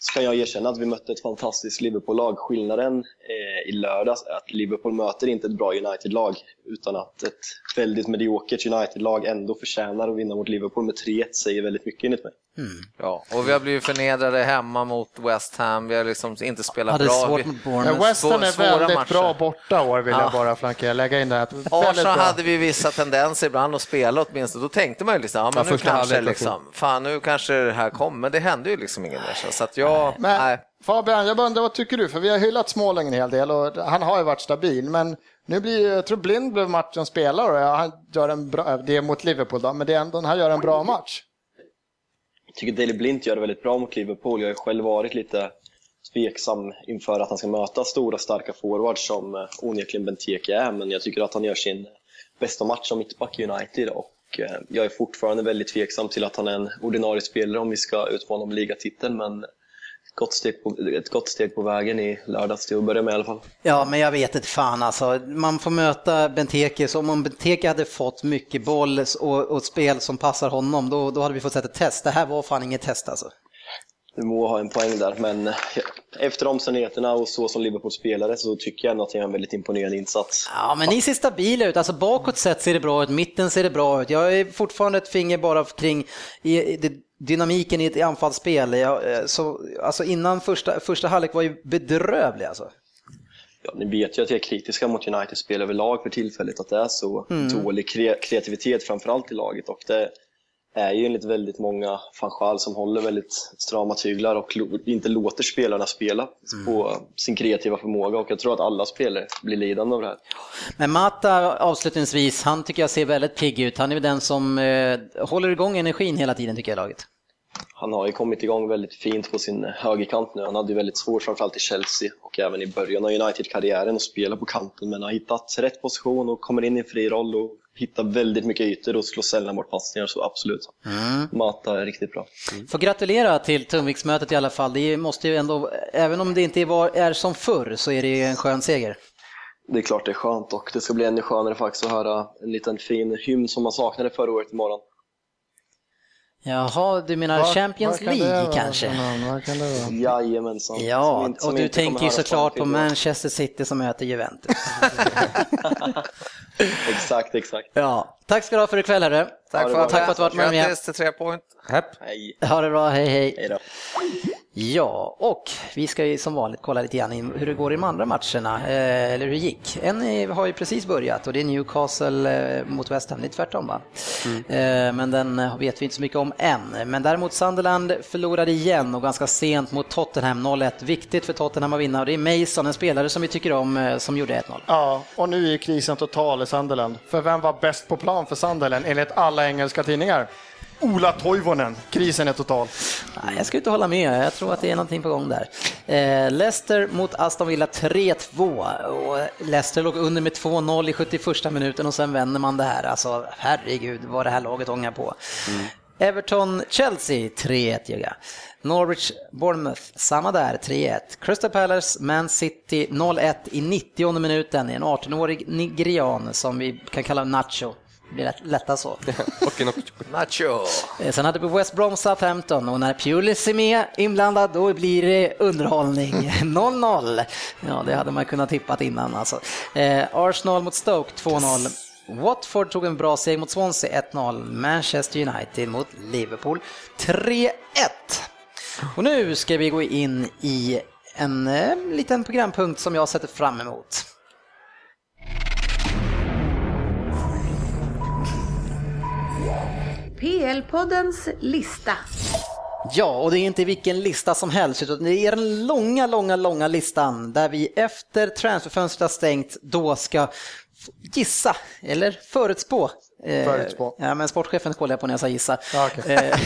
så kan jag erkänna att vi mötte ett fantastiskt Liverpool-lag. Skillnaden eh, i lördags är att Liverpool möter inte ett bra United-lag utan att ett väldigt mediokert United-lag ändå förtjänar att vinna mot Liverpool med 3-1 säger väldigt mycket enligt mig. Mm. Ja, och vi har blivit förnedrade hemma mot West Ham. Vi har liksom inte spelat ja, bra. Svårt mot ja, West Ham är väldigt matcher. bra borta år vill ja. jag bara flankera, lägga in det här. Arsenal hade vi vissa tendenser ibland att spela åtminstone. Då tänkte man ju liksom, ja, men ja, nu kanske liksom, fan nu kanske det här kommer. Men det hände ju liksom inget mer. Så att jag, men, nej. Fabian, jag undrar vad tycker du? För vi har hyllat Småling en hel del och han har ju varit stabil. Men nu blir, jag tror Blind blev matchens spelare och han gör en bra, det är mot Liverpool då, men det är ändå, han gör en bra match. Jag tycker Daley Blint gör det väldigt bra mot Liverpool. Jag har själv varit lite tveksam inför att han ska möta stora starka forwards som eh, onekligen Benteke är, men jag tycker att han gör sin bästa match som mittback i United och eh, jag är fortfarande väldigt tveksam till att han är en ordinarie spelare om vi ska utmana om ligatiteln, men gott steg på, ett gott steg på vägen i lördags till att börja med i alla fall. Ja, men jag vet inte fan alltså. Man får möta Benteke, så om Benteke hade fått mycket boll och, och spel som passar honom, då, då hade vi fått sätta ett test. Det här var fan inget test alltså. Du må ha en poäng där, men efter omständigheterna och så som Liverpool spelade så tycker jag ändå att det är en väldigt imponerande insats. Ja, men ni ser stabila ut. Alltså bakåt sett ser det bra ut, mitten ser det bra ut. Jag är fortfarande ett finger bara kring i, det dynamiken i ett anfallsspel. Jag, eh, så, alltså innan första, första halvlek var ju bedrövlig alltså. Ja, ni vet ju att jag är kritiska mot Uniteds spel överlag för tillfället, att det är så mm. dålig kreativitet framförallt i laget. Och det är ju enligt väldigt många fanchal som håller väldigt strama tyglar och inte låter spelarna spela mm. på sin kreativa förmåga och jag tror att alla spelare blir lidande av det här. Men Mata avslutningsvis, han tycker jag ser väldigt pigg ut. Han är den som eh, håller igång energin hela tiden tycker jag laget. Han har ju kommit igång väldigt fint på sin högerkant nu. Han hade ju väldigt svårt framförallt i Chelsea och även i början av United-karriären att spela på kanten men har hittat rätt position och kommer in i en fri roll och hittar väldigt mycket ytor och slår sällan bort passningar, så absolut. Mm. Mata är riktigt bra. Mm. Får gratulera till tungviktsmötet i alla fall. Det måste ju ändå, även om det inte är som förr, så är det en skön seger. Det är klart det är skönt och det ska bli ännu skönare faktiskt att höra en liten fin hymn som man saknade förra året imorgon. Jaha, du menar var, Champions var League kanske? Vad kan det vara? Jajamensan. Ja, och du tänker ju såklart på Manchester City som möter Juventus. exakt, exakt. Ja, tack ska du ha för ikväll hörru. Tack, för, tack för att du varit med. Grattis till tre point. Hej. Ha det bra, hej hej. hej då. Ja, och vi ska ju som vanligt kolla lite grann in hur det går i de andra matcherna, eh, eller hur det gick. En har ju precis börjat och det är Newcastle eh, mot West Ham, det är tvärtom va? Mm. Eh, men den vet vi inte så mycket om än. Men däremot Sunderland förlorade igen och ganska sent mot Tottenham 0-1. Viktigt för Tottenham att vinna och det är Mason, en spelare som vi tycker om, som gjorde 1-0. Ja, och nu är krisen total i Sunderland. För vem var bäst på plan för Sunderland enligt alla engelska tidningar? Ola Toivonen. Krisen är total. Nej, jag ska inte hålla med. Jag tror att det är någonting på gång där. Eh, Leicester mot Aston Villa 3-2. Och Leicester låg under med 2-0 i 71 minuten och sen vänder man det här. Alltså herregud vad det här laget ångar på. Mm. Everton-Chelsea 3-1 Jugga. Norwich-Bournemouth, samma där, 3-1. Crystal Palace, Man City 0-1 i 90 minuten. En 18-årig nigerian som vi kan kalla Nacho. Det blir lätt, så. Nacho. Eh, sen hade vi West Brom Southampton och när Pulis är med inblandad då blir det underhållning. 0-0. Ja, det hade man kunnat tippat innan alltså. Eh, Arsenal mot Stoke 2-0. Watford tog en bra seger mot Swansea 1-0. Manchester United mot Liverpool 3-1. Och nu ska vi gå in i en eh, liten programpunkt som jag sätter fram emot. PL-poddens lista. Ja, och det är inte vilken lista som helst, utan det är den långa, långa, långa listan där vi efter transferfönstret stängt då ska gissa, eller förutspå. Eh, förutspå. Ja, men sportchefen kollade jag på när jag sa gissa. Ah, okay. Eh,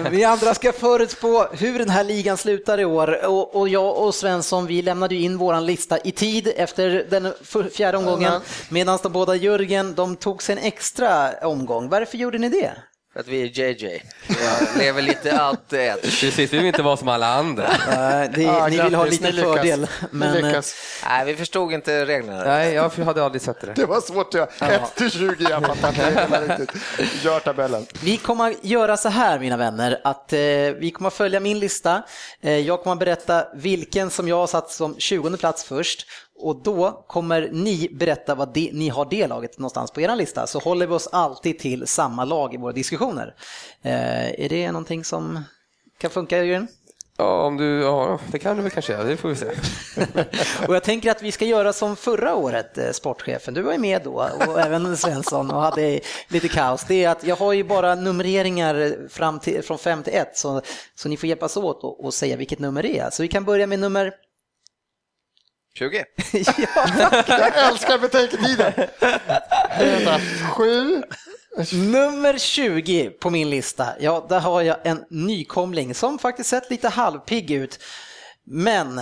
vi andra ska förutspå hur den här ligan slutar i år och, och jag och Svensson vi lämnade in våran lista i tid efter den fjärde omgången medan de båda Jörgen de tog sig en extra omgång. Varför gjorde ni det? Att vi är JJ. Jag lever lite out edge. Precis, vi vill inte vara som alla andra. Eh, det, Ja, ni vill ha lite fördel. Men, eh. Nej, vi förstod inte reglerna. Nej, jag hade aldrig sett det. Det var svårt. Ja. 1 till 20, jag fattar inte riktigt. Gör tabellen. Vi kommer göra så här mina vänner, att eh, vi kommer följa min lista. Eh, jag kommer berätta vilken som jag har satt som 20 plats först och då kommer ni berätta vad de, ni har det laget någonstans på er lista. Så håller vi oss alltid till samma lag i våra diskussioner. Eh, är det någonting som kan funka Jörgen? Ja, om du, ja, det kan du väl kanske göra, det får vi se. Och jag tänker att vi ska göra som förra året, eh, sportchefen. Du var ju med då och även Svensson och hade lite kaos. Det är att jag har ju bara numreringar fram till, från 5 till 1 så, så ni får hjälpas åt och, och säga vilket nummer det är. Så vi kan börja med nummer 20. Jag älskar betänketiden. Sju. Nummer 20 på min lista, ja där har jag en nykomling som faktiskt sett lite halvpigg ut. Men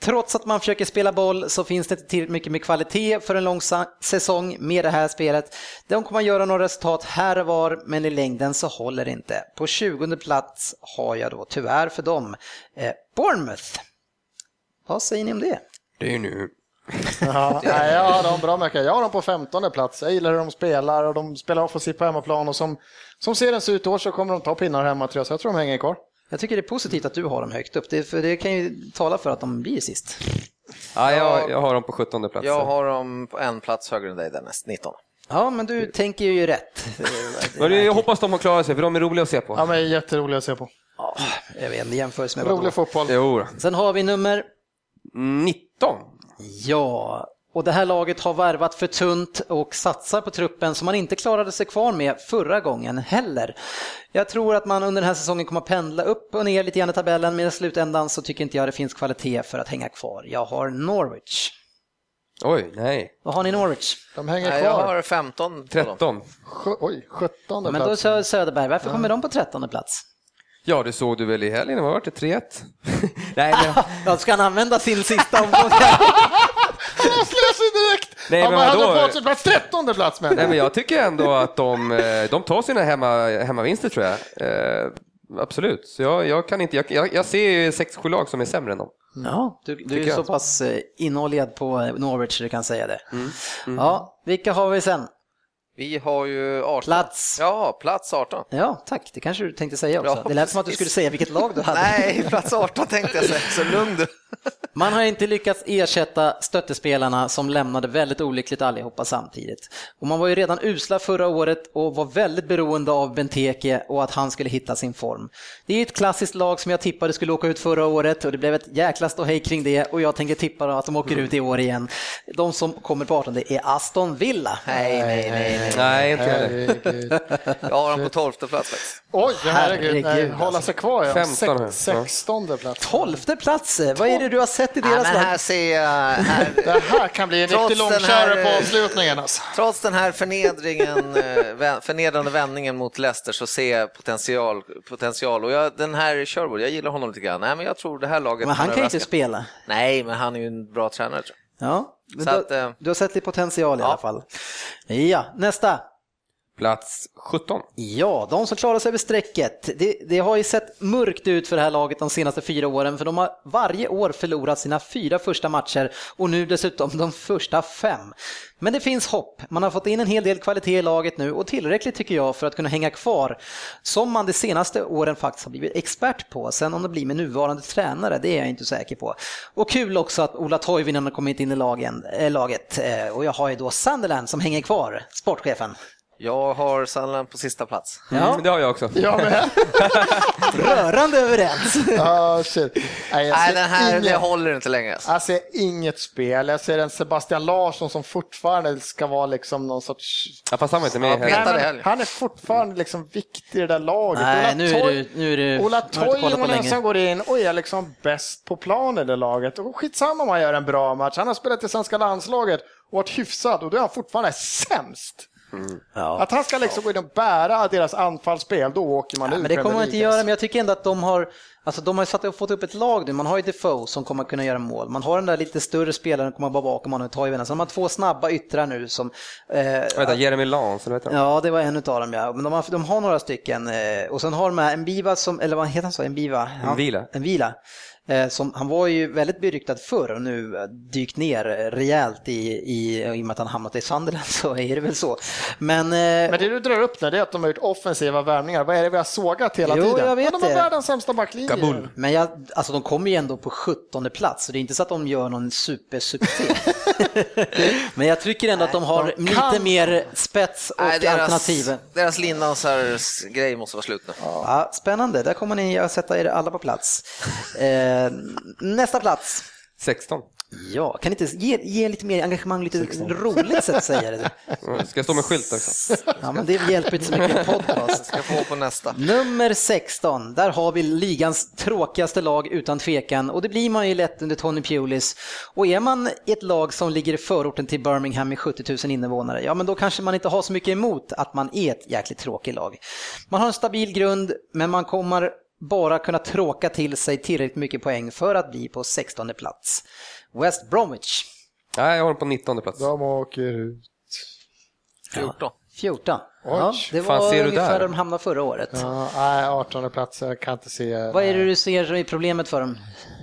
trots att man försöker spela boll så finns det inte tillräckligt mycket med kvalitet för en lång säsong med det här spelet. De kommer göra några resultat här och var, men i längden så håller det inte. På 20 plats har jag då tyvärr för dem eh, Bournemouth. Vad säger ni om det? Det är nu. Ja, nej, jag har dem bra mycket. Jag har dem på 15 plats. Jag gillar hur de spelar och de spelar offensivt på hemmaplan och som, som serien ser ut i år så kommer de ta pinnar hemma tror jag, så jag tror de hänger kvar. Jag tycker det är positivt att du har dem högt upp, det, för det kan ju tala för att de blir sist. Ja, jag, jag har dem på 17 plats. Jag har dem på en plats högre än dig Dennis, 19. Ja, men du tänker ju rätt. Jag hoppas de har klarat sig, för de är roliga att se på. Ja, men jätteroliga att se på. Ja, jag vet inte, jämförelse med Rolig fotboll. Jo. Sen har vi nummer, 19. ja, och det här laget har värvat för tunt och satsar på truppen som man inte klarade sig kvar med förra gången heller. Jag tror att man under den här säsongen kommer att pendla upp och ner lite grann i tabellen, men i slutändan så tycker inte jag det finns kvalitet för att hänga kvar. Jag har Norwich. Oj, nej. Vad har ni i Norwich? De hänger Nej, jag kvar. har 15 på dem. 13. Sj- Oj, 17 Men då. Sö- Söderberg, varför kommer de på trettonde plats? Ja, det såg du väl i helgen? Vad var det? 3-1? nej, men, Ja, ska han använda sin sista omgång? Jag slösar direkt! Nej, men han har på sig plats 13 plats med. nej, men jag tycker ändå att de, eh, de tar sina hemma, hemmavinster, tror jag. Eh, absolut. Så jag, jag, kan inte, jag, jag, ser ju 6-7 lag som är sämre än dem. Ja, du, du är så pass eh, inoljad på eh, Norwich så du kan säga det. Ja, vilka har vi sen? Vi har ju 18. Plats. Ja, plats 18. Ja, tack. Det kanske du tänkte säga också. Ja, det lät som att du skulle säga vilket lag du hade. Nej, plats 18 tänkte jag säga, så lugn du. Man har inte lyckats ersätta stöttespelarna som lämnade väldigt olyckligt allihopa samtidigt. Och man var ju redan usla förra året och var väldigt beroende av Benteke och att han skulle hitta sin form. Det är ett klassiskt lag som jag tippade skulle åka ut förra året och det blev ett jäkla ståhej kring det och jag tänker tippa att de åker ut i år igen. De som kommer på 18 är Aston Villa. Nej, nej, nej. Nej. Nej, inte. Herregud. Jag har dem på 12 plats faktiskt. Oj, herregud. Herregud, hålla alltså. sig kvar ja. 15 här. Sex, 16 plats. Tolfte plats, vad är det du har sett i deras lag? här ser jag, här, Det här kan bli en riktig långkörare här, på eh, avslutningen. Alltså. trots den här förnedringen, eh, förnedrande vändningen mot Leicester så ser jag potential. potential. Och jag, den här Sherwood, jag gillar honom lite grann. Nej, men jag tror det här laget Men han kan ju inte spela. Nej, men han är ju en bra tränare. Tror jag. Ja, Så du, att, eh, du har sett lite potential i ja. alla fall. Ja, nästa. Plats 17. Ja, de som klarar sig över strecket. Det, det har ju sett mörkt ut för det här laget de senaste fyra åren, för de har varje år förlorat sina fyra första matcher och nu dessutom de första fem. Men det finns hopp. Man har fått in en hel del kvalitet i laget nu och tillräckligt tycker jag för att kunna hänga kvar, som man de senaste åren faktiskt har blivit expert på. Sen om det blir med nuvarande tränare, det är jag inte säker på. Och kul också att Ola Toivonen har kommit in i lagen, äh, laget eh, och jag har ju då Sunderland som hänger kvar, sportchefen. Jag har Sunderland på sista plats. Ja, Mm, det har jag också. Jag med. rörande överens. Ah, shit. Nej, Nej, den här det inget, håller inte längre. Alltså. jag ser inget spel. Jag ser en Sebastian Larsson som fortfarande ska vara liksom någon sorts... Ja, fast han var inte med Ja, heller. Han är fortfarande liksom viktig i det där laget. Nej, Ola nu är Toy- du... Nu är du Ola Toivonen som går in och är liksom bäst på plan i det laget. Och skitsamma om han gör en bra match. Han har spelat i svenska landslaget och varit hyfsad och då är han fortfarande sämst. Mm. Ja. Att han ska liksom gå in och bära deras anfallsspel, då åker man ja, ur Men det kommer man inte göra, men jag tycker ändå att de har Alltså de har satt, fått upp ett lag nu, man har ju Defoe som kommer kunna göra mål, man har den där lite större spelaren som kommer vara bakom honom och ta i vännen. Så de har två snabba yttrar nu som... Eh, Vänta, Jeremy Lance, vet Ja, det var en av dem ja. Men de har, de har några stycken. Eh, och sen har de en Biva som, eller vad heter han så, en Biva? En Vila. En Vila. Eh, som, han var ju väldigt beryktad förr och nu dykt ner rejält i, i, i och med att han hamnat i Sunderland så är det väl så. Men, eh, Men det du drar upp nu det är att de har gjort offensiva värvningar. Vad är det vi har sågat hela jo, tiden? Jag vet Men de har världens sämsta backlinje. Kabul. Men jag, alltså de kommer ju ändå på 17 plats så det är inte så att de gör någon supersuccé. Men jag tycker ändå att de har de kan... lite mer spets och Nej, deras, alternativ. Deras Lindhansars grej måste vara slut nu. Ja, spännande, där kommer ni att sätta er alla på plats. Eh, nästa plats. 16. Ja, kan inte ge, ge lite mer engagemang, lite 16. roligt sätt att säga det. Ska jag stå med skylt också? Ja, men det hjälper inte så mycket podcast. Ska få på nästa. Nummer 16, där har vi ligans tråkigaste lag utan tvekan och det blir man ju lätt under Tony Pulis. Och är man i ett lag som ligger i förorten till Birmingham med 70 000 invånare, ja men då kanske man inte har så mycket emot att man är ett jäkligt tråkigt lag. Man har en stabil grund, men man kommer bara kunna tråka till sig tillräckligt mycket poäng för att bli på 16 plats. West Bromwich. Nej, jag har den på 19 plats. De åker ut. 14. 14. Ja, det var Fan, ser ungefär där de hamnade förra året. Ja, nej, 18 plats, jag kan inte se. Vad är det du ser i problemet för dem?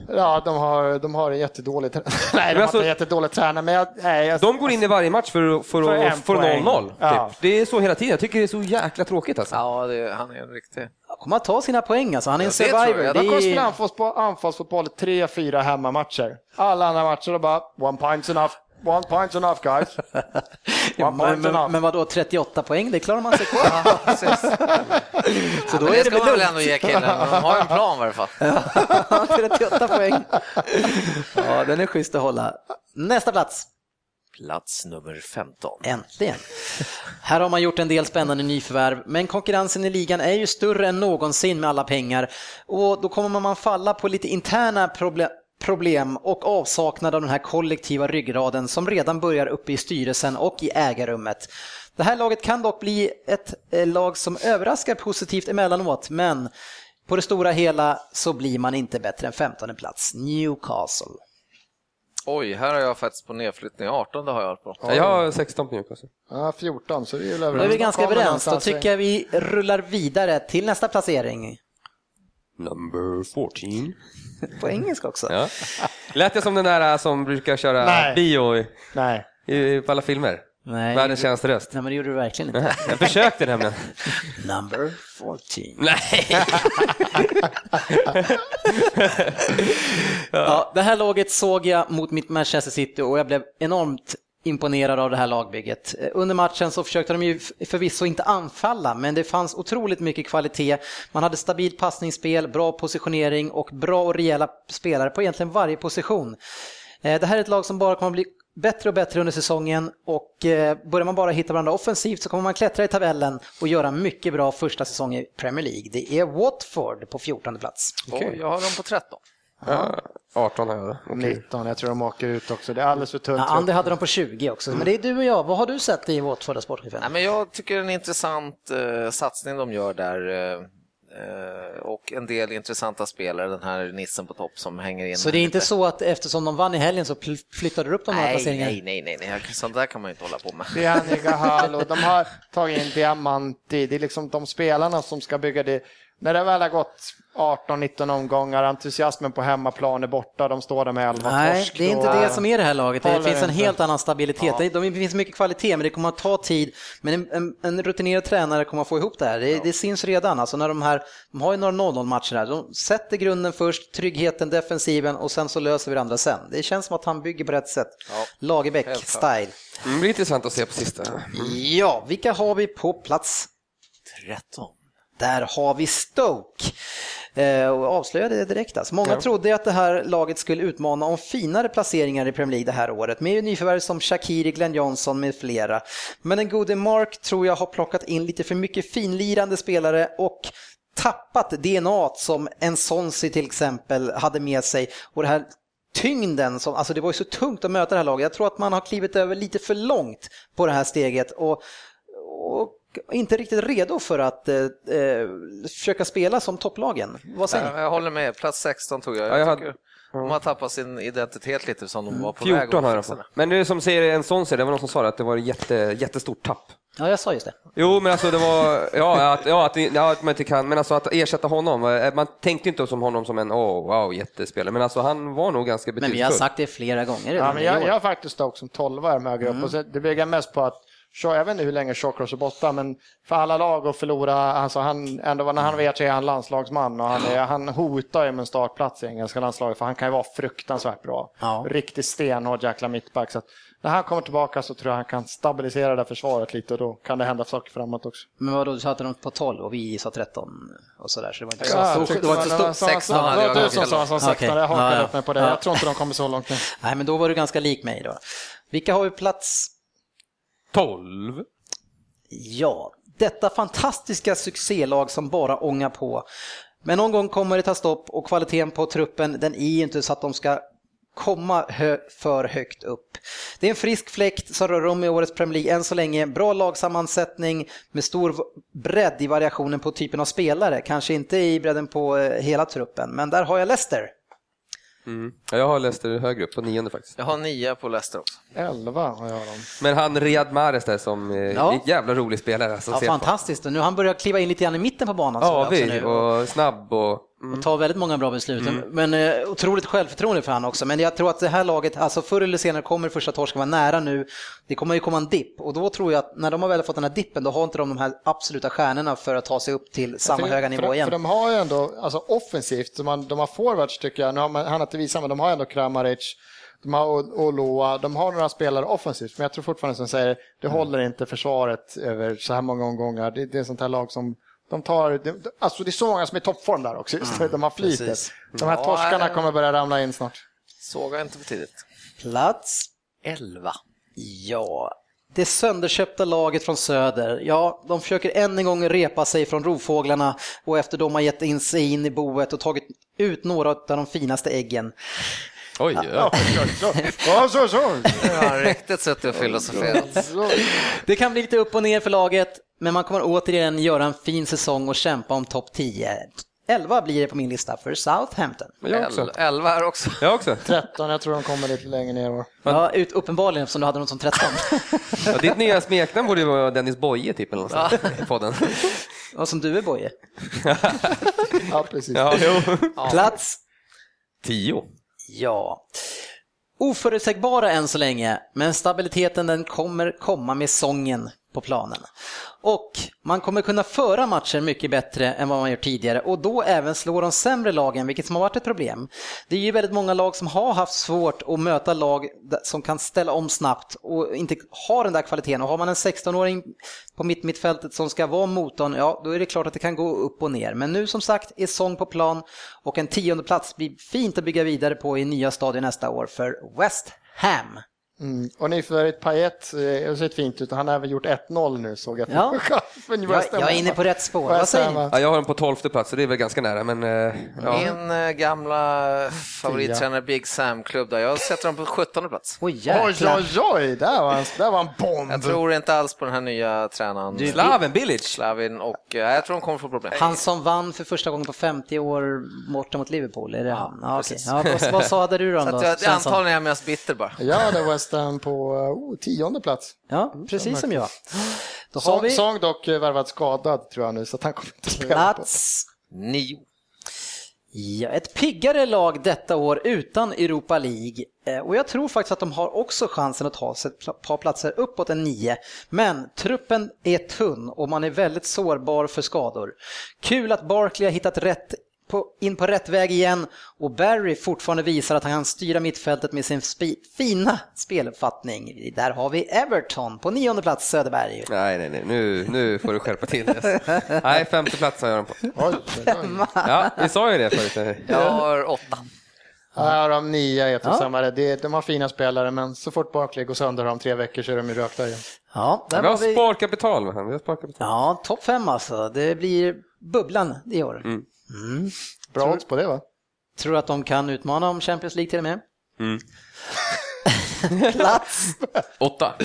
Ja, de har, de har en jättedålig. Nej, de har alltså, inte en jättedålig tränare, men jag, nej, jag, De går in i varje match för, för, för, 0-0. Typ. Ja. Det är så hela tiden. Jag tycker det är så jäkla tråkigt alltså. Ja, det, han är en riktig... Han kommer att ta sina poäng alltså. Han är en survivor. Ja, de kommer spela anfallsfotboll, tre, fyra hemmamatcher. Alla andra matcher är bara one point's enough. One point enough guys. One point men, enough. men vadå, 38 poäng, det klarar man sig på. Ja, så ja, då är det ska man väl ändå ge killen, de har en plan i varje fall. 38 poäng. Ja, den är schysst att hålla. Nästa plats. Plats nummer 15. Äntligen. Här har man gjort en del spännande nyförvärv, men konkurrensen i ligan är ju större än någonsin med alla pengar och då kommer man falla på lite interna problem problem och avsaknad av den här kollektiva ryggraden som redan börjar uppe i styrelsen och i ägarrummet. Det här laget kan dock bli ett eh, lag som överraskar positivt emellanåt, men på det stora hela så blir man inte bättre än 15 plats. Newcastle. Oj, här har jag faktiskt på nedflyttning. 18 har jag på. Ja, jag har 16 på Newcastle. Ja, 14, så vi är överens. Då är vi ganska överens. Då tycker jag vi rullar vidare till nästa placering. Number 14. På engelska också. Ja. Lät jag som den där som brukar köra Nej. bio i, Nej. I, på alla filmer? Nej, Världens kändaste röst. Nej, men det gjorde du verkligen inte. Jag försökte nämligen. Number 14. Nej. ja, det här laget såg jag mot mitt Manchester City och jag blev enormt imponerad av det här lagbygget. Under matchen så försökte de ju förvisso inte anfalla, men det fanns otroligt mycket kvalitet. Man hade stabilt passningsspel, bra positionering och bra och rejäla spelare på egentligen varje position. Eh, det här är ett lag som bara kommer att bli bättre och bättre under säsongen och eh, börjar man bara hitta varandra offensivt så kommer man klättra i tabellen och göra mycket bra första säsong i Premier League. Det är Watford på 14 plats. Okay. jag har dem på 13. Ja, 18 har jag. Okay. 19, jag tror de åker ut också. Det är alldeles för tunt. Ja, Andy hade dem på 20 också. Men det är du och jag. Vad har du sett i Watford sportchefen? jag tycker det är en intressant uh, satsning de gör där. Uh, och en del intressanta spelare, den här nissen på topp som hänger in. Så det är inte så att eftersom de vann i helgen så flyttade du upp de här placeringarna? Nej, nej, nej, nej, sånt där kan man inte hålla på med. Det och de har tagit in Diamanti, det är liksom de spelarna som ska bygga det. När det väl har gått 18-19 omgångar, entusiasmen på hemmaplan är borta, de står där med 11 Nej, torsk. det är inte det som är det här laget. Det finns en helt annan stabilitet. Ja. Det finns mycket kvalitet, men det kommer att ta tid. Men en, en, en rutinerad tränare kommer att få ihop det här. Det, ja. det syns redan. Alltså när de, här, de har ju några 0-0 matcher här. De sätter grunden först, tryggheten, defensiven och sen så löser vi det andra sen. Det känns som att han bygger på rätt sätt. Ja. Lagerbäck-style. Mm, det blir intressant att se på sista. Mm. Ja, vilka har vi på plats 13? Där har vi Stoke. Eh, och avslöjade det direkt. Alltså. Många ja. trodde att det här laget skulle utmana om finare placeringar i Premier League det här året med nyförvärv som Shakiri, Glenn Johnson med flera. Men den gode Mark tror jag har plockat in lite för mycket finlirande spelare och tappat DNA som en Sonsi till exempel hade med sig och det här tyngden, som, alltså det var ju så tungt att möta det här laget. Jag tror att man har klivit över lite för långt på det här steget och inte riktigt redo för att eh, eh försöka spela som topplagen. Vad säger ni? Jag håller med, plats 16 tog jag. jag, jag tycker... De har tappat sin identitet lite som de var på 14 väg har de Men det är som säger en sån säger, det var någon som sa det, att det var ett jätte, jättestort tapp. Ja, jag sa just det. Jo, men alltså det var, ja, att, ja, att, ja, att man inte kan, men alltså att ersätta honom, eh, man tänkte inte som honom som en, oh, wow, jättespelare, men alltså han var nog ganska betydelsefull. Men vi har sagt det flera gånger Ja, men jag, jag har faktiskt Stoke som tolva med högre mm. upp och det bygger mest på att jag vet inte hur länge Shawcross är borta, men för alla lag att förlora, alltså han, ändå när han vet sig är han landslagsman och han, är, han hotar ju med en startplats i engelska landslaget för han kan ju vara fruktansvärt bra. Ja. Riktigt stenhård jäkla mittback. Så att när han kommer tillbaka så tror jag han kan stabilisera det försvaret lite och då kan det hända saker framåt också. Men vadå, du satte dem på 12 och vi sa 13 och sådär, så det var inte så stort. Det var inte stort. 16 hade jag. Det var du som sa som 16, jag hakade ja, upp mig på det. Jag tror inte de kommer så långt nu. Nej, men då var du ganska lik mig då. Vilka har vi plats 12. Ja, detta fantastiska succélag som bara ångar på. Men någon gång kommer det ta stopp och kvaliteten på truppen den är inte så att de ska komma hö för högt upp. Det är en frisk fläkt som rör om i årets Premier League än så länge. Bra lagsammansättning med stor bredd i variationen på typen av spelare. Kanske inte i bredden på eh, hela truppen, men där har jag Leicester. Mm. Jag har Leicester högre upp, på nionde faktiskt. Jag har nio på Leicester också. Elva har jag dem. Men han Riyad Mahrez där som ja. är jävla rolig spelare. Alltså, ja, fantastiskt, och nu han börjat kliva in lite grann i mitten på banan. Ja, vi, och snabb och Mm. Och tar väldigt många bra beslut. Mm. Men eh, otroligt självförtroende för han också. Men jag tror att det här laget, alltså förr eller senare kommer första torsken vara nära nu. Det kommer ju komma en dipp och då tror jag att när de har väl fått den här dippen då har inte de de här absoluta stjärnorna för att ta sig upp till samma höga nivå för, igen. För de har ju ändå, alltså offensivt, så man, de har forwards tycker jag, nu har man, han inte visat men de har ändå Kramaric, de har Oloa, de har några spelare offensivt, men jag tror fortfarande som säger, det mm. håller inte försvaret över så här många omgångar. Det, det är ett sånt här lag som de tar, alltså det är så många som är i toppform där också, just mm, de har flitet. De här torskarna kommer börja ramla in snart. Såga inte för tidigt. Plats 11. Ja, det sönderköpta laget från söder, ja, de försöker än en gång repa sig från rovfåglarna och efter de har gett in sig in i boet och tagit ut några av de finaste äggen. Oj, ja. ja, så, så. Ja, riktigt suttit och filosoferat. Det kan bli lite upp och ner för laget, men man kommer återigen göra en fin säsong och kämpa om topp 10. 11 blir det på min lista för Southampton. Jag också. 11 här också. Jag också. 13, jag tror de kommer lite längre ner. Ja, ut, uppenbarligen eftersom du hade något som 13. ja, ditt nya smeknamn borde vara Dennis Boye typ eller något ja. i podden. Och som du är Boye. ja, precis. Ja, Plats? 10. Ja. Oförutsägbara än så länge, men stabiliteten den kommer komma med sången på planen. Och man kommer kunna föra matcher mycket bättre än vad man gjort tidigare och då även slå de sämre lagen, vilket som har varit ett problem. Det är ju väldigt många lag som har haft svårt att möta lag som kan ställa om snabbt och inte har den där kvaliteten. Och har man en 16-åring på mitt mittfältet som ska vara motorn, ja då är det klart att det kan gå upp och ner. Men nu som sagt är sång på plan och en tionde plats blir fint att bygga vidare på i nya stadier nästa år för West Ham. Mm. Och nyförvärvet Payet det har sett fint ut. Han har även gjort 1-0 nu såg jag. Ja. jag, jag är inne på rätt spår. Vad säger ja, Jag har den på 12 plats så det är väl ganska nära. Men, eh, ja. Min äh, gamla favorittränare Big Sam Club där, jag sätter dem på 17 plats. Oj, oj, oj, oj, där var, en, där var en bomb. Jag tror inte alls på den här nya tränaren. Du, Slaven Bilic. Slavin och äh, jag tror de kommer få problem. Han som vann för första gången på 50 år borta mot Liverpool, är det han? Ja, okay. ja, vad, vad sa du då? då? Jag, antagligen är jag mest bitter bara. Ja, det är Ham på oh, tionde plats. Ja, precis som jag. Då har Song, vi... Song dock eh, värvat skadad tror jag nu, så att han kommer inte spela. Plats nio. Ja, ett piggare lag detta år utan Europa League. Eh, och jag tror faktiskt att de har också chansen att ta sig ett par platser uppåt en nio. Men truppen är tunn och man är väldigt sårbar för skador. Kul att Barkley har hittat rätt på, in på rätt väg igen och Barry fortfarande visar att han kan styra mittfältet med sin spi, fina speluppfattning. Där har vi Everton på nionde plats Söderberg. Nej, nej, nej, nu, nu får du skärpa till det. nej, femte plats har jag dem på. Ja, vi sa ju det förut. Jag har åtta. Ja, de nio är ja. samma. De har fina spelare, men så fort Barkley går sönder om tre veckor så är de ju rökta igen. Ja, vi har vi... sparkapital. Vi har sparkapital. Ja, topp fem alltså. Det blir bubblan i år. Mm. Mm. Bra odds på det va? Tror du att de kan utmana om Champions League till och med? Mm. Plats? Åtta.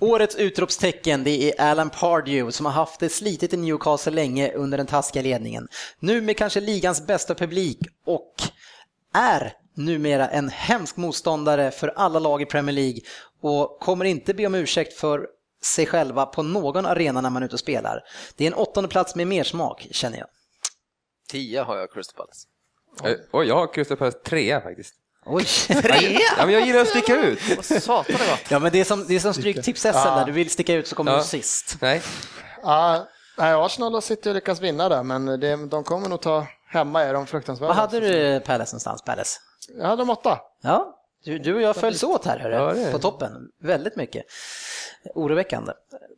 Årets utropstecken det är Alan Pardew som har haft det slitigt i Newcastle länge under den taskiga ledningen. Nu med kanske ligans bästa publik och är numera en hemsk motståndare för alla lag i Premier League och kommer inte be om ursäkt för sig själva på någon arena när man är ute och spelar. Det är en åttonde plats med mer smak känner jag. Tio har jag Crystal Palace. Eh, Oj, jag har Crystal Palace trea faktiskt. Oj. Trea? Ja, men jag gillar att sticka ut. Satan det gott. Ja men det är som, det är som Stryktips-SM där, du vill sticka ut så kommer Ja. du sist. Nej, Ja, nej, Arsenal och City lyckas vinna där, men det, de kommer nog ta hemma är de fruktansvärda. Vad hade du Palace någonstans, Palace? Jag hade de åtta. Ja, du, du och jag följs åt här hörru, Ja, på toppen. Väldigt mycket. Oroväckande.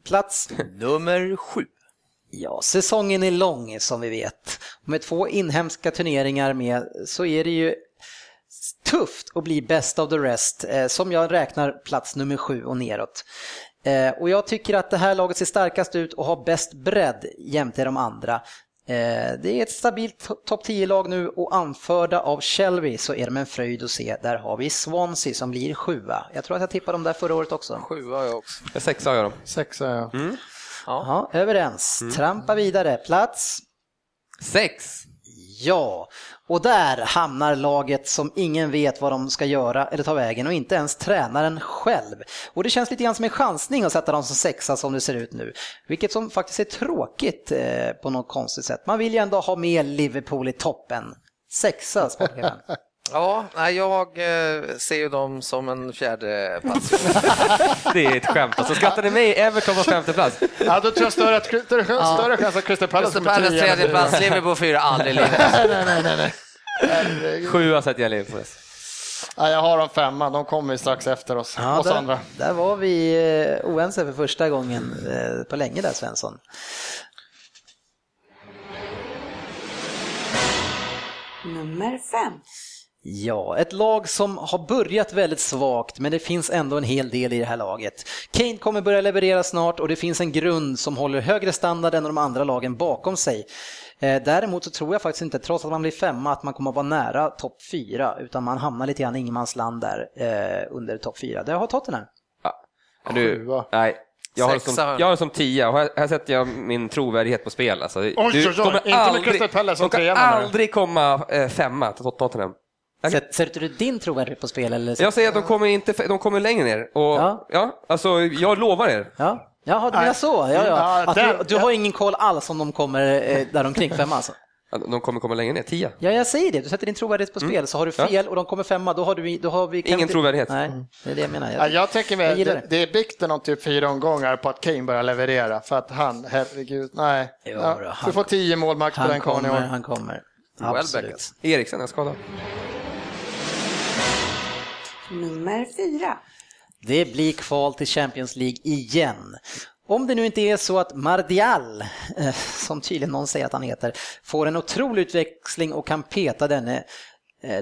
Plats Nummer sju. Ja, säsongen är lång som vi vet. Med två inhemska turneringar med så är det ju tufft att bli best of the rest, eh, som jag räknar plats nummer sju och neråt. Eh, och jag tycker att det här laget ser starkast ut och har bäst bredd jämte de andra. Eh, det är ett stabilt to- topp 10-lag nu och anförda av Shelby så är de en fröjd att se. Där har vi Swansea som blir sjua. Jag tror att jag tippade dem där förra året också. Sju har jag också. sexa har jag dem. Sexa, ja. Ja, överens. Trampa vidare. Plats Sex! Ja, och där hamnar laget som ingen vet vad de ska göra eller ta vägen och inte ens tränaren själv. Och det känns lite grann som en chansning att sätta dem som sexa som det ser ut nu. Vilket som faktiskt är tråkigt eh, på något konstigt sätt. Man vill ju ändå ha med Liverpool i toppen. Sexa, sportchefen. Ja, nej, jag eh, ser ju dem som en fjärde plats. Det är ett skämt. Och så skrattar ni mig, Everton på femte plats. Ja, då tror jag större, större, större chans att Crystal Palace Crystal kommer Palace tredje plats, Liverpool fyra, aldrig livet. Nej, nej, nej, nej. Herregud. Sjua sätter jag Liverpool. Ja, jag har dem femma, de kommer strax efter oss, Ja, oss där, andra. där var vi eh, oense för första gången eh, på länge där Svensson. Nummer fem. Ja, ett lag som har börjat väldigt svagt, men det finns ändå en hel del i det här laget. Kane kommer börja leverera snart och det finns en grund som håller högre standard än de andra lagen bakom sig. Eh, Däremot så tror jag faktiskt inte, trots att man blir femma, att man kommer att vara nära topp fyra, utan man hamnar lite grann i ingenmansland där eh, under topp fyra. Det har Tottenham. Men Du, nej. Jag har, som, jag. har som tia och här, här sätter jag min trovärdighet på spel. Alltså, oj, oj, inte med Crystal Palace som de kan du? aldrig komma eh, femma till Tottenham. Jag- Sätter du din trovärdighet på spel? Eller? Jag säger att de kommer, inte, de kommer längre ner. Och, Ja. ja. alltså, jag lovar er. Ja, Jaha, du menar så? Ja, ja. Ja, Att du, du har ingen koll alls om de kommer eh, där omkring femma alltså? De kommer komma längre ner, tia. Ja, jag säger det. Du sätter din trovärdighet på spel, så har du fel och de kommer femma, då har, du, då har vi... Ingen trovärdighet. Nej, det är det jag menar. Ja, jag tänker jag mig, gillar det, det. det är byggt om typ fyra omgångar på att Kane börjar leverera. För att han, herregud, nej. Jo, Ja, då, du han- får tio mål max på Han den karln i kommer, år. han kommer. Welbeck, Absolut. alltså. Eriksen är skadad. Nummer fyra. Det blir kval till Champions League igen. Om det nu inte är så att Mardial, eh, som tydligen någon säger att han heter, får en otrolig utväxling och kan peta denne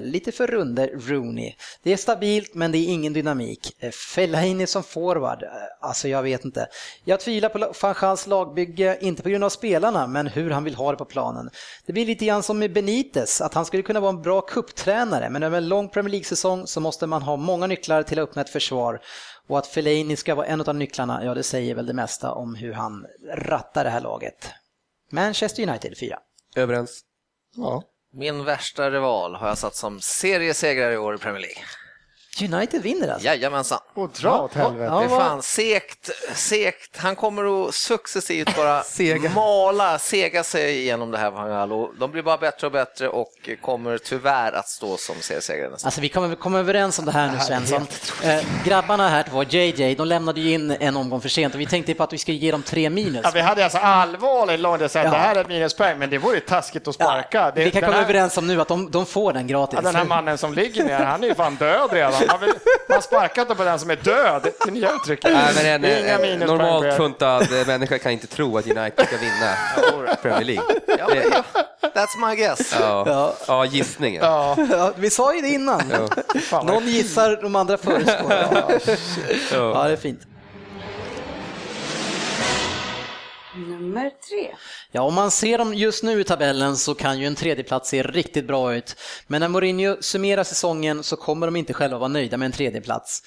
lite för runde Rooney. Det är stabilt men det är ingen dynamik. Eh, Fellaini som forward, eh, alltså jag vet inte. Jag tvivlar på van Gaals lagbygge, inte på grund av spelarna, men hur han vill ha det på planen. Det blir lite grann som med Benitez, att han skulle kunna vara en bra kupptränare, men över en lång Premier League-säsong så måste man ha många nycklar till att öppna ett försvar. Och att Fellaini ska vara en av nycklarna, ja det säger väl det mesta om hur han rattar det här laget. Manchester United 4. Överens. Ja. Min värsta rival har jag satt som seriesegrare i år i Premier League. United vinner alltså? Jajamensan. Och dra åt helvete. Ja, Det är fan segt, segt. Han kommer att successivt bara Sega. mala, sega sig igenom det här. Van Gaal. Och De blir bara bättre och bättre och kommer tyvärr att stå som seriesegrare nästa Alltså vi kommer komma överens om det här nu Svensson. Eh, grabbarna här två, JJ, de lämnade ju in en omgång för sent och vi tänkte på att vi skulle ge dem tre minus. Ja, vi hade alltså allvarligt långt sagt Ja. det här är ett minuspoäng, men det vore ju taskigt att sparka. det, vi kan komma här, överens om nu att de, de får den gratis. ja, den här mannen som ligger ner, han är ju fan död redan. Man, vill, man sparkar inte på den som är död. Det nya uttrycket. Nej, men en, en, på normalt funtad eh, människa kan inte tro att United ska vinna Premier League. Ja, That's my guess. Ja, Ja. ja gissningen. Ja, Ja, vi sa ju det innan. Någon gissar, de andra förutspår. Ja. ja, det är fint. Nummer tre. Ja, om man ser dem just nu i tabellen så kan ju en tredjeplats se riktigt bra ut. Men när Mourinho summerar säsongen så kommer de inte själva vara nöjda med en tredjeplats.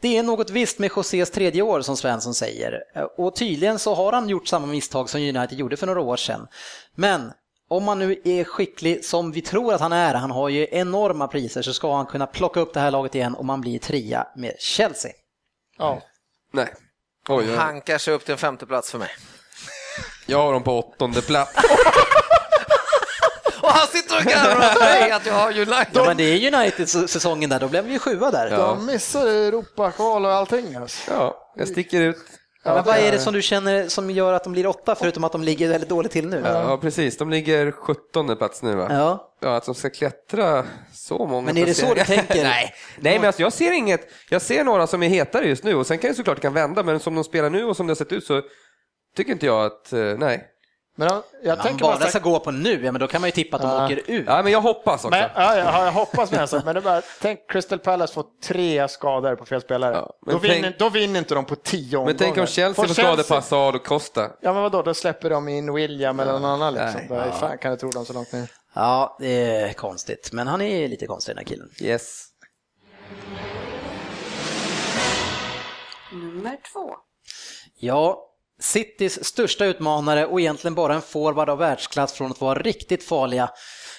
Det är något visst med Josés tredje år som Svensson säger och tydligen så har han gjort samma misstag som United gjorde för några år sedan. Men om man nu är skicklig som vi tror att han är, han har ju enorma priser, så ska han kunna plocka upp det här laget igen och man blir trea med Chelsea. Ja. Nej. Oj, oj. Hankar sig upp till en femte plats för mig. Jag har dem på åttonde plats. och han sitter och garvar åt mig att jag har United. Ja, men det är United-säsongen där, då blev vi ju sjua där. Ja. De missar Europakval och allting. Alltså. Ja, jag sticker ut. Ja, men vad är det som du känner som gör att de blir åtta, förutom att de ligger väldigt dåligt till nu? Ja, precis. De ligger 17 plats nu va? Ja. Ja, att de ska klättra så många Men är det så du tänker? nej. nej, men alltså, jag ser inget. Jag ser några som är hetare just nu och sen kan det såklart kan vända, men som de spelar nu och som det har sett ut så tycker inte jag att, eh, nej. Men jag, jag tänker bara ska gå på nu, ja, men då kan man ju tippa att de ja. åker ut. Ja, men jag hoppas också. Men, ja, jag, jag hoppas med alltså, men det bara, tänk Crystal Palace får tre skador på fel spelare. Ja, då, tänk, vinner, då vinner inte de på tio omgångar. Men tänk om Chelsea får skadepassa Ado Costa. Ja, men vadå, då släpper de in William eller någon annan liksom. Nej, ja. Fan kan du tro dem så långt ner? Ja, det är konstigt, men han är lite konstig den här killen. Yes. Nummer två. Ja, Citys största utmanare och egentligen bara en forward av världsklass från att vara riktigt farliga.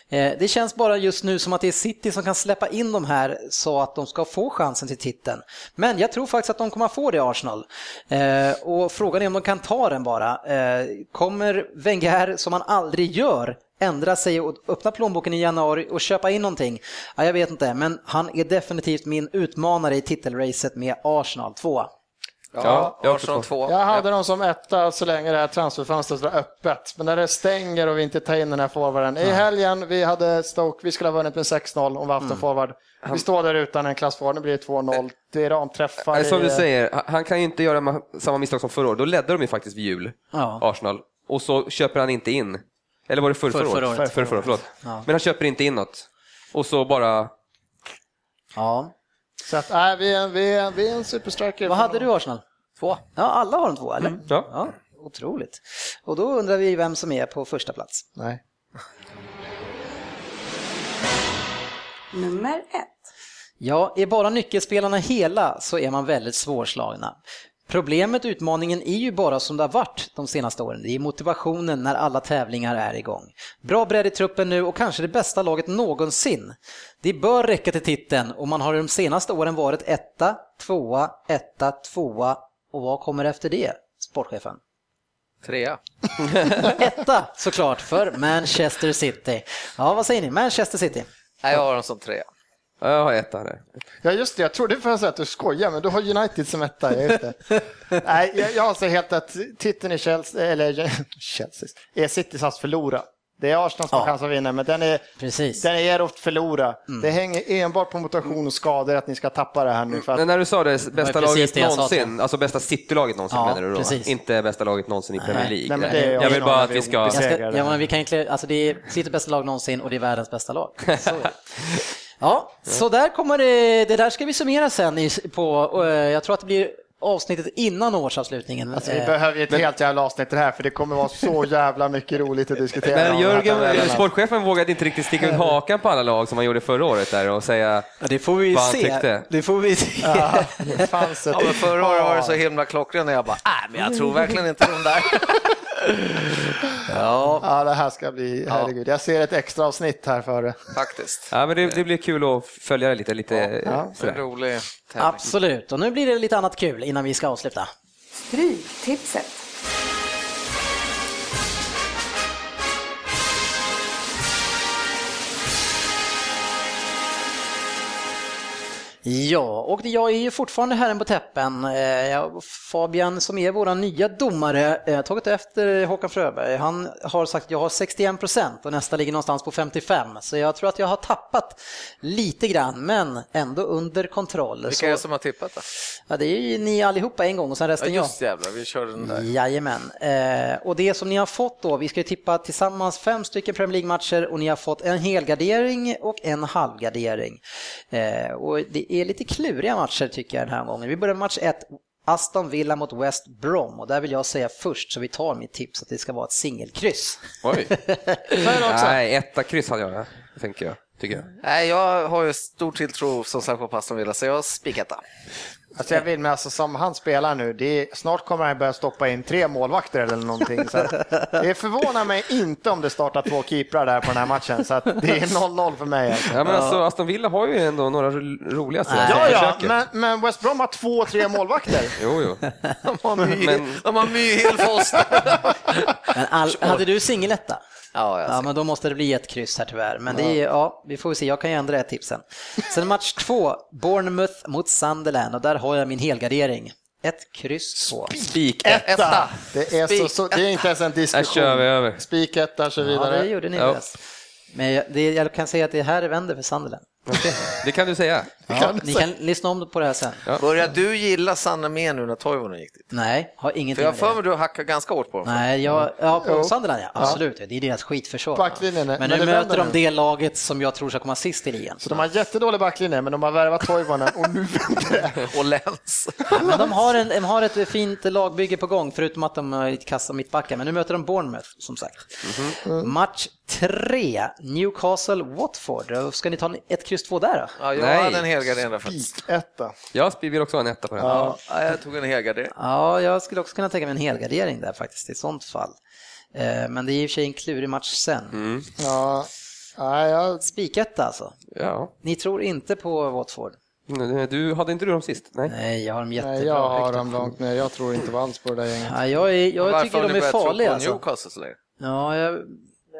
Eh, det känns bara just nu som att det är City som kan släppa in de här så att de ska få chansen till titeln. Men jag tror faktiskt att de kommer att få det Arsenal. Eh, och frågan är om de kan ta den bara. Eh, kommer Wenger, som han aldrig gör, ändra sig och öppna plånboken i januari och köpa in någonting? Ja, jag vet inte, men han är definitivt min utmanare i titelracet med Arsenal 2. Ja, jag, Arsenal 2. jag hade dem som etta så länge det här transferfönstret var öppet. Men när det stänger och vi inte tar in den här forwarden. I helgen, vi hade Stoke, vi skulle ha vunnit med 6-0 om vi haft en mm. forward. Vi står där utan en klassforward, nu blir det 2-0. Det är ramträffar. Som du säger, han kan ju inte göra samma misstag som förra året. Då ledde de ju faktiskt vid jul, ja. Arsenal. Och så köper han inte in. Eller var det förra, förra, förra året? Förra, förra, förlåt. Ja. Men han köper inte in något. Och så bara... Ja. Så att, nej, vi, är, vi, är, vi är en superstriker. Vad hade du Arsenal? Två. Ja, alla har de två, eller? Mm. Ja. ja. Otroligt. Och då undrar vi vem som är på första plats. Nej. Nummer ett. Ja, är bara nyckelspelarna hela så är man väldigt svårslagna. Problemet, utmaningen, är ju bara som det har varit de senaste åren. Det är motivationen när alla tävlingar är igång. Bra bredd i truppen nu och kanske det bästa laget någonsin. Det bör räcka till titeln och man har de senaste åren varit etta, tvåa, etta, tvåa och vad kommer efter det, sportchefen? Trea. etta såklart för Manchester City. Ja, vad säger ni? Manchester City? Nej, jag har dem som trea. Jag har etta där. Ja just det, jag trodde först att du skojar, men du har United som etta. Just det. Nej, jag, jag säger helt att titeln i Chelsea, eller Chelsea, är Citys att förlora. Det är Arsenal som har ja. chans att vinna, men den är, Precis. den är er att förlora. Mm. Det hänger enbart på motivation och skador att ni ska tappa det här nu. För att... Men när du sa det, bästa laget någonsin, alltså bästa City-laget någonsin ja, menar du då? Precis. Inte bästa laget någonsin i Premier League? Nej, Nej jag vill bara att vi ska... ska ja, men vi kan inte, alltså det är City bästa lag någonsin och det är världens bästa lag. Så. Ja, så där kommer det, det där ska vi summera sen på, jag tror att det blir avsnittet innan årsavslutningen. Alltså, vi behöver ju ett men, helt jävla avsnitt det här för det kommer vara så jävla mycket roligt att diskutera. Men Jörgen, sportchefen vågade inte riktigt sticka ut hakan på alla lag som han gjorde förra året där och säga ja, det får vi vad se. han tyckte. Det får vi se. Ja, ja, men förra året var det så himla klockrent och jag bara, nej men jag tror verkligen inte de där. ja. ja, det här ska bli, herregud. Jag ser ett extra avsnitt här för det. Faktiskt. Ja, men det, det blir kul att följa det lite. lite ja, ja. Rolig tävling. Absolut, och nu blir det lite annat kul innan vi ska avsluta. Stryktipset. Ja, och jag är ju fortfarande herren på täppen. Eh, Fabian som är vår nya domare, eh, tagit efter Håkan Fröberg. Han har sagt att jag har 61 procent och nästa ligger någonstans på 55. Så jag tror att jag har tappat lite grann, men ändå under kontroll. Vilka är det som har tippat då? Ja, det är ju ni allihopa en gång och sen resten ja, just jävlar, vi kör den där. Jajamän. Eh, och det som ni har fått då, vi ska ju tippa tillsammans fem stycken Premier League-matcher och ni har fått en helgardering och en halvgardering. och det är lite kluriga matcher tycker jag den här gången. Vi börjar med match 1, Aston Villa mot West Brom och där vill jag säga först så vi tar mitt tips att det ska vara ett singelkryss. Oj! Nej, etta kryss hade jag, tänker jag. Tycker jag. Nej, jag har ju stor tilltro som sagt på Aston Villa så jag spikar etta. Alltså jag vill, men alltså som han spelar nu, det är, snart kommer han börja stoppa in tre målvakter eller någonting. Så det förvånar mig inte om det startar två keeprar där på den här matchen, så det är 0-0 för mig. Alltså. Ja, men alltså, Aston Villa har ju ändå några roliga Ja, ja, men, men, West Brom har två, tre målvakter. jo, jo. De har My, men... de har My all, hade du singeletta? Ja, ja, men då måste det bli ett kryss här tyvärr. Men det är, ja, vi får se, jag kan ju ändra ett tips sen. Sen match två, Bournemouth mot Sunderland och där har jag min helgardering. Ett kryss två. Spik etta. Det är, så, så, det är inte ens en diskussion. Där kör vi över. Spik etta, kör vidare. Ja, det gjorde ni. Ja. Men det, jag kan säga att det här vänder för Sunderland. Okay. Det kan du säga. Ja, ni kan lyssna om på det här sen. Ja. Börjar du gilla Sanna mer nu när Toivonen gick dit? Nej, har ingenting För jag har för mig du hackar ganska hårt på dem. Nej, jag, ja, på Sunderland ja, absolut. Det är deras skitförsvar. Men, men nu möter de det laget som jag tror ska komma sist i ligan. Så de har jättedålig backlinje, men de har värvat Toivonen och nu vänder det. och Lens. men de har, en, de har ett fint lagbygge på gång, förutom att de har kassa mittbackar. Men nu möter de Bournemouth, som sagt. Mm -hmm. Match tre, Newcastle-Watford. Ska ni ta ett kryss två där då? Ja, jag Nej. hade en helgardering Spiketta. Jag vill också ha en etta på den. Ja, jag tog en helgardering. Ja, jag skulle också kunna tänka mig en helgardering där faktiskt i sånt fall. Eh, men det är i och för sig en klurig match sen. Mm. Ja, ja, jag... Spiketta alltså? Ja. Ni tror inte på Watford? Du, hade inte du dem sist? Nej, Nej jag har dem jättebra. Nej, jag har dem långt ner. Jag tror inte alls på det där gänget. Ja, jag är, jag tycker de är farliga. Varför har ni börjat tro på Newcastle? Ja, jag,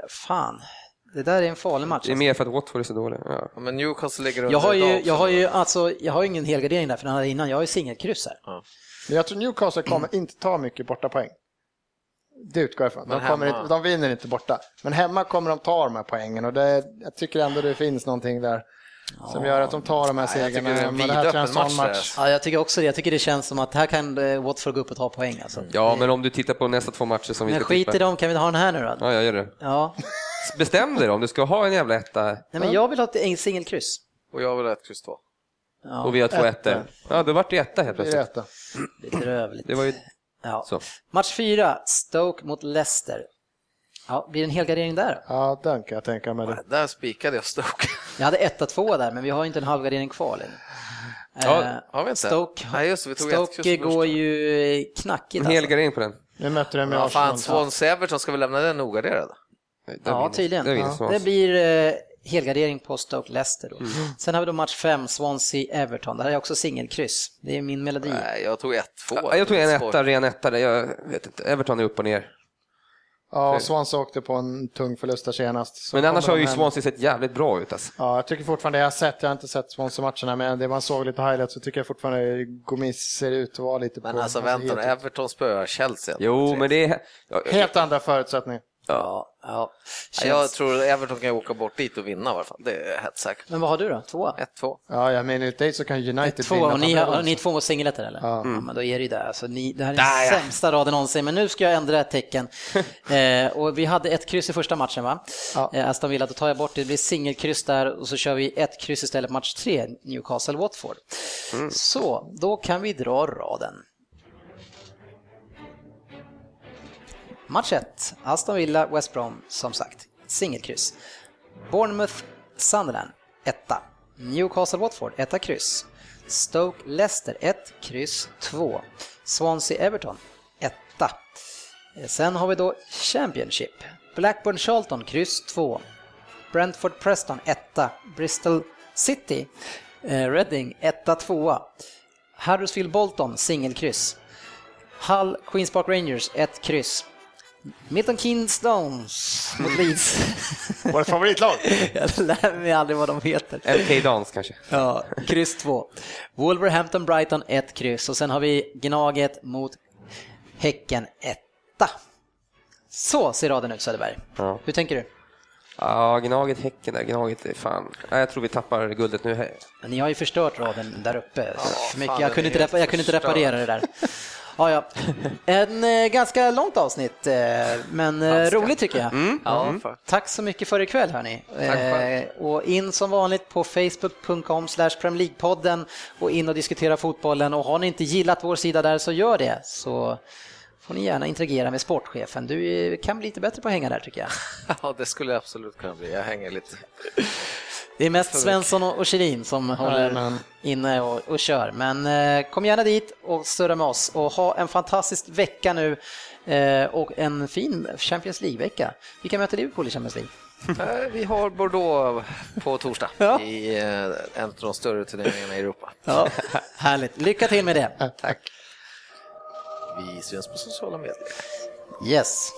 fan. Det där är en farlig match. Det är mer för att Watford är så dåliga. Ja. men Newcastle ligger under jag har ju, jag har ju alltså, jag har ingen helgardering där för den hade innan. Jag har ju singelkryss här. Ja. Men jag tror Newcastle kommer inte ta mycket borta poäng. Det utgår jag ifrån. De, kommer inte, de vinner inte borta. Men hemma kommer de ta de här poängen och det, jag tycker ändå det finns någonting där som gör att de tar de här segrarna. Ja, men det här känns match. match. Ja, jag tycker också det. Jag tycker det känns som att här kan eh, Watford gå upp och ta poäng. Alltså. Ja, men om du tittar på nästa två matcher som vi men ska skit i dem, kan vi ha den här nu då? Ja, jag gör det. Ja. Bestäm dig då om du ska ha en jävla etta. Nej, men jag vill ha ett singelkryss. Och jag vill ha ett kryss två. Ja. Och vi har två ettor. Ja, då vart det etta helt plötsligt. Det är Bedrövligt. Det var ju... Ja. Så. Match fyra, Stoke mot Leicester. Ja, blir det en helgardering där? Ja, den kan jag tänka mig. Där spikade jag Stoke. Jag hade 1-2 där, men vi har inte en halvgardering kvar än. Ja, eh, har vi inte? Stoke, ja, just, vi tog Stoke går ju knackigt. En helgardering på den. Nu möter de med ja, fan, Swansea Everton, ska vi lämna den ogarderad? Ja, tydligen. Det, det blir eh, helgardering på Stoke Leicester. Då. Mm. Sen har vi då match 5, Swansea Everton. Det här är också singelkryss. Det är min melodi. Nej, jag tog 1-2. Ja, jag tog en etta, ren etta. Jag vet inte. Everton är upp och ner. Ja, Swansea åkte på en tung förlust där senast. Men annars har ju Swansea sett jävligt bra ut. Alltså. Ja, jag tycker fortfarande, jag har sett, jag har inte sett Swansea-matcherna, men det man såg lite highlights så tycker jag fortfarande Gomis ser ut att vara lite men på... Men alltså vänta, Everton spöar Chelsea. Jo, men det är... Helt andra förutsättningar. Ja, ja. Känns... Jag tror Everton kan åka bort dit och vinna i alla fall. Det är helt säkert. Men vad har du då? Två? 1-2. Ja, jag menar enligt så kan United två, vinna. Och ni, har, ni är två mot singelletter eller? Ja. Mm. ja. men då är det ju det. Alltså, ni, det här är den Där, sämsta raden någonsin. Men nu ska jag ändra ett tecken. eh, och vi hade ett kryss i första matchen va? Ja. Eh, Aston Villa, då tar jag bort det. Det blir singelkryss där och så kör vi ett kryss istället match tre, Newcastle-Watford. Mm. Så, då kan vi dra raden. Match 1, Aston Villa, West Brom, som sagt, singelkryss. Bournemouth, Sunderland, 1. Newcastle, Watford, 1 kryss. Stoke, Leicester, 1, kryss 2. Swansea, Everton, 1. Eh, sen har vi då Championship. Blackburn, Charlton, kryss 2. Brentford, Preston, 1. Bristol City, eh, Reading, 1, 2. Huddersfield, Bolton, singelkryss. Hull, Queens Park Rangers, 1 kryss. Milton Keynes mot Leeds. Vårt favoritlag. Jag lär mig aldrig vad de heter. LK Dons kanske. Ja, kryss 2. Wolverhampton Brighton 1 kryss och sen har vi Gnaget mot Häcken 1. Så ser raden ut Söderberg. Ja. Hur tänker du? Ja, Gnaget, Häcken där, Gnaget är fan... jag tror vi tappar guldet nu. Men ni har ju förstört raden där uppe. Ja, mycket. Jag, kunde inte, jag kunde inte reparera det där. Ja, ja. En eh, ganska långt avsnitt, eh, men eh, roligt tycker jag. Mm. Ja, mm. Tack så mycket för ikväll hörni. Eh, och in som vanligt på facebook.com slash podden och in och diskutera fotbollen och har ni inte gillat vår sida där så gör det. Så får ni gärna interagera med sportchefen. Du kan bli lite bättre på att hänga där tycker jag. Ja, det skulle jag absolut kunna bli. Jag hänger lite. Det är mest Svensson och Kjellin som håller inne och, och kör. Men eh, kom gärna dit och surra med oss och ha en fantastisk vecka nu eh, och en fin Champions League-vecka. Vilka möter Liverpool i Champions League? Eh, vi har Bordeaux på torsdag ja. i eh, en av de större turneringarna i Europa. Ja, härligt. Lycka till med det. Tack. Vi syns på sociala medier. Yes.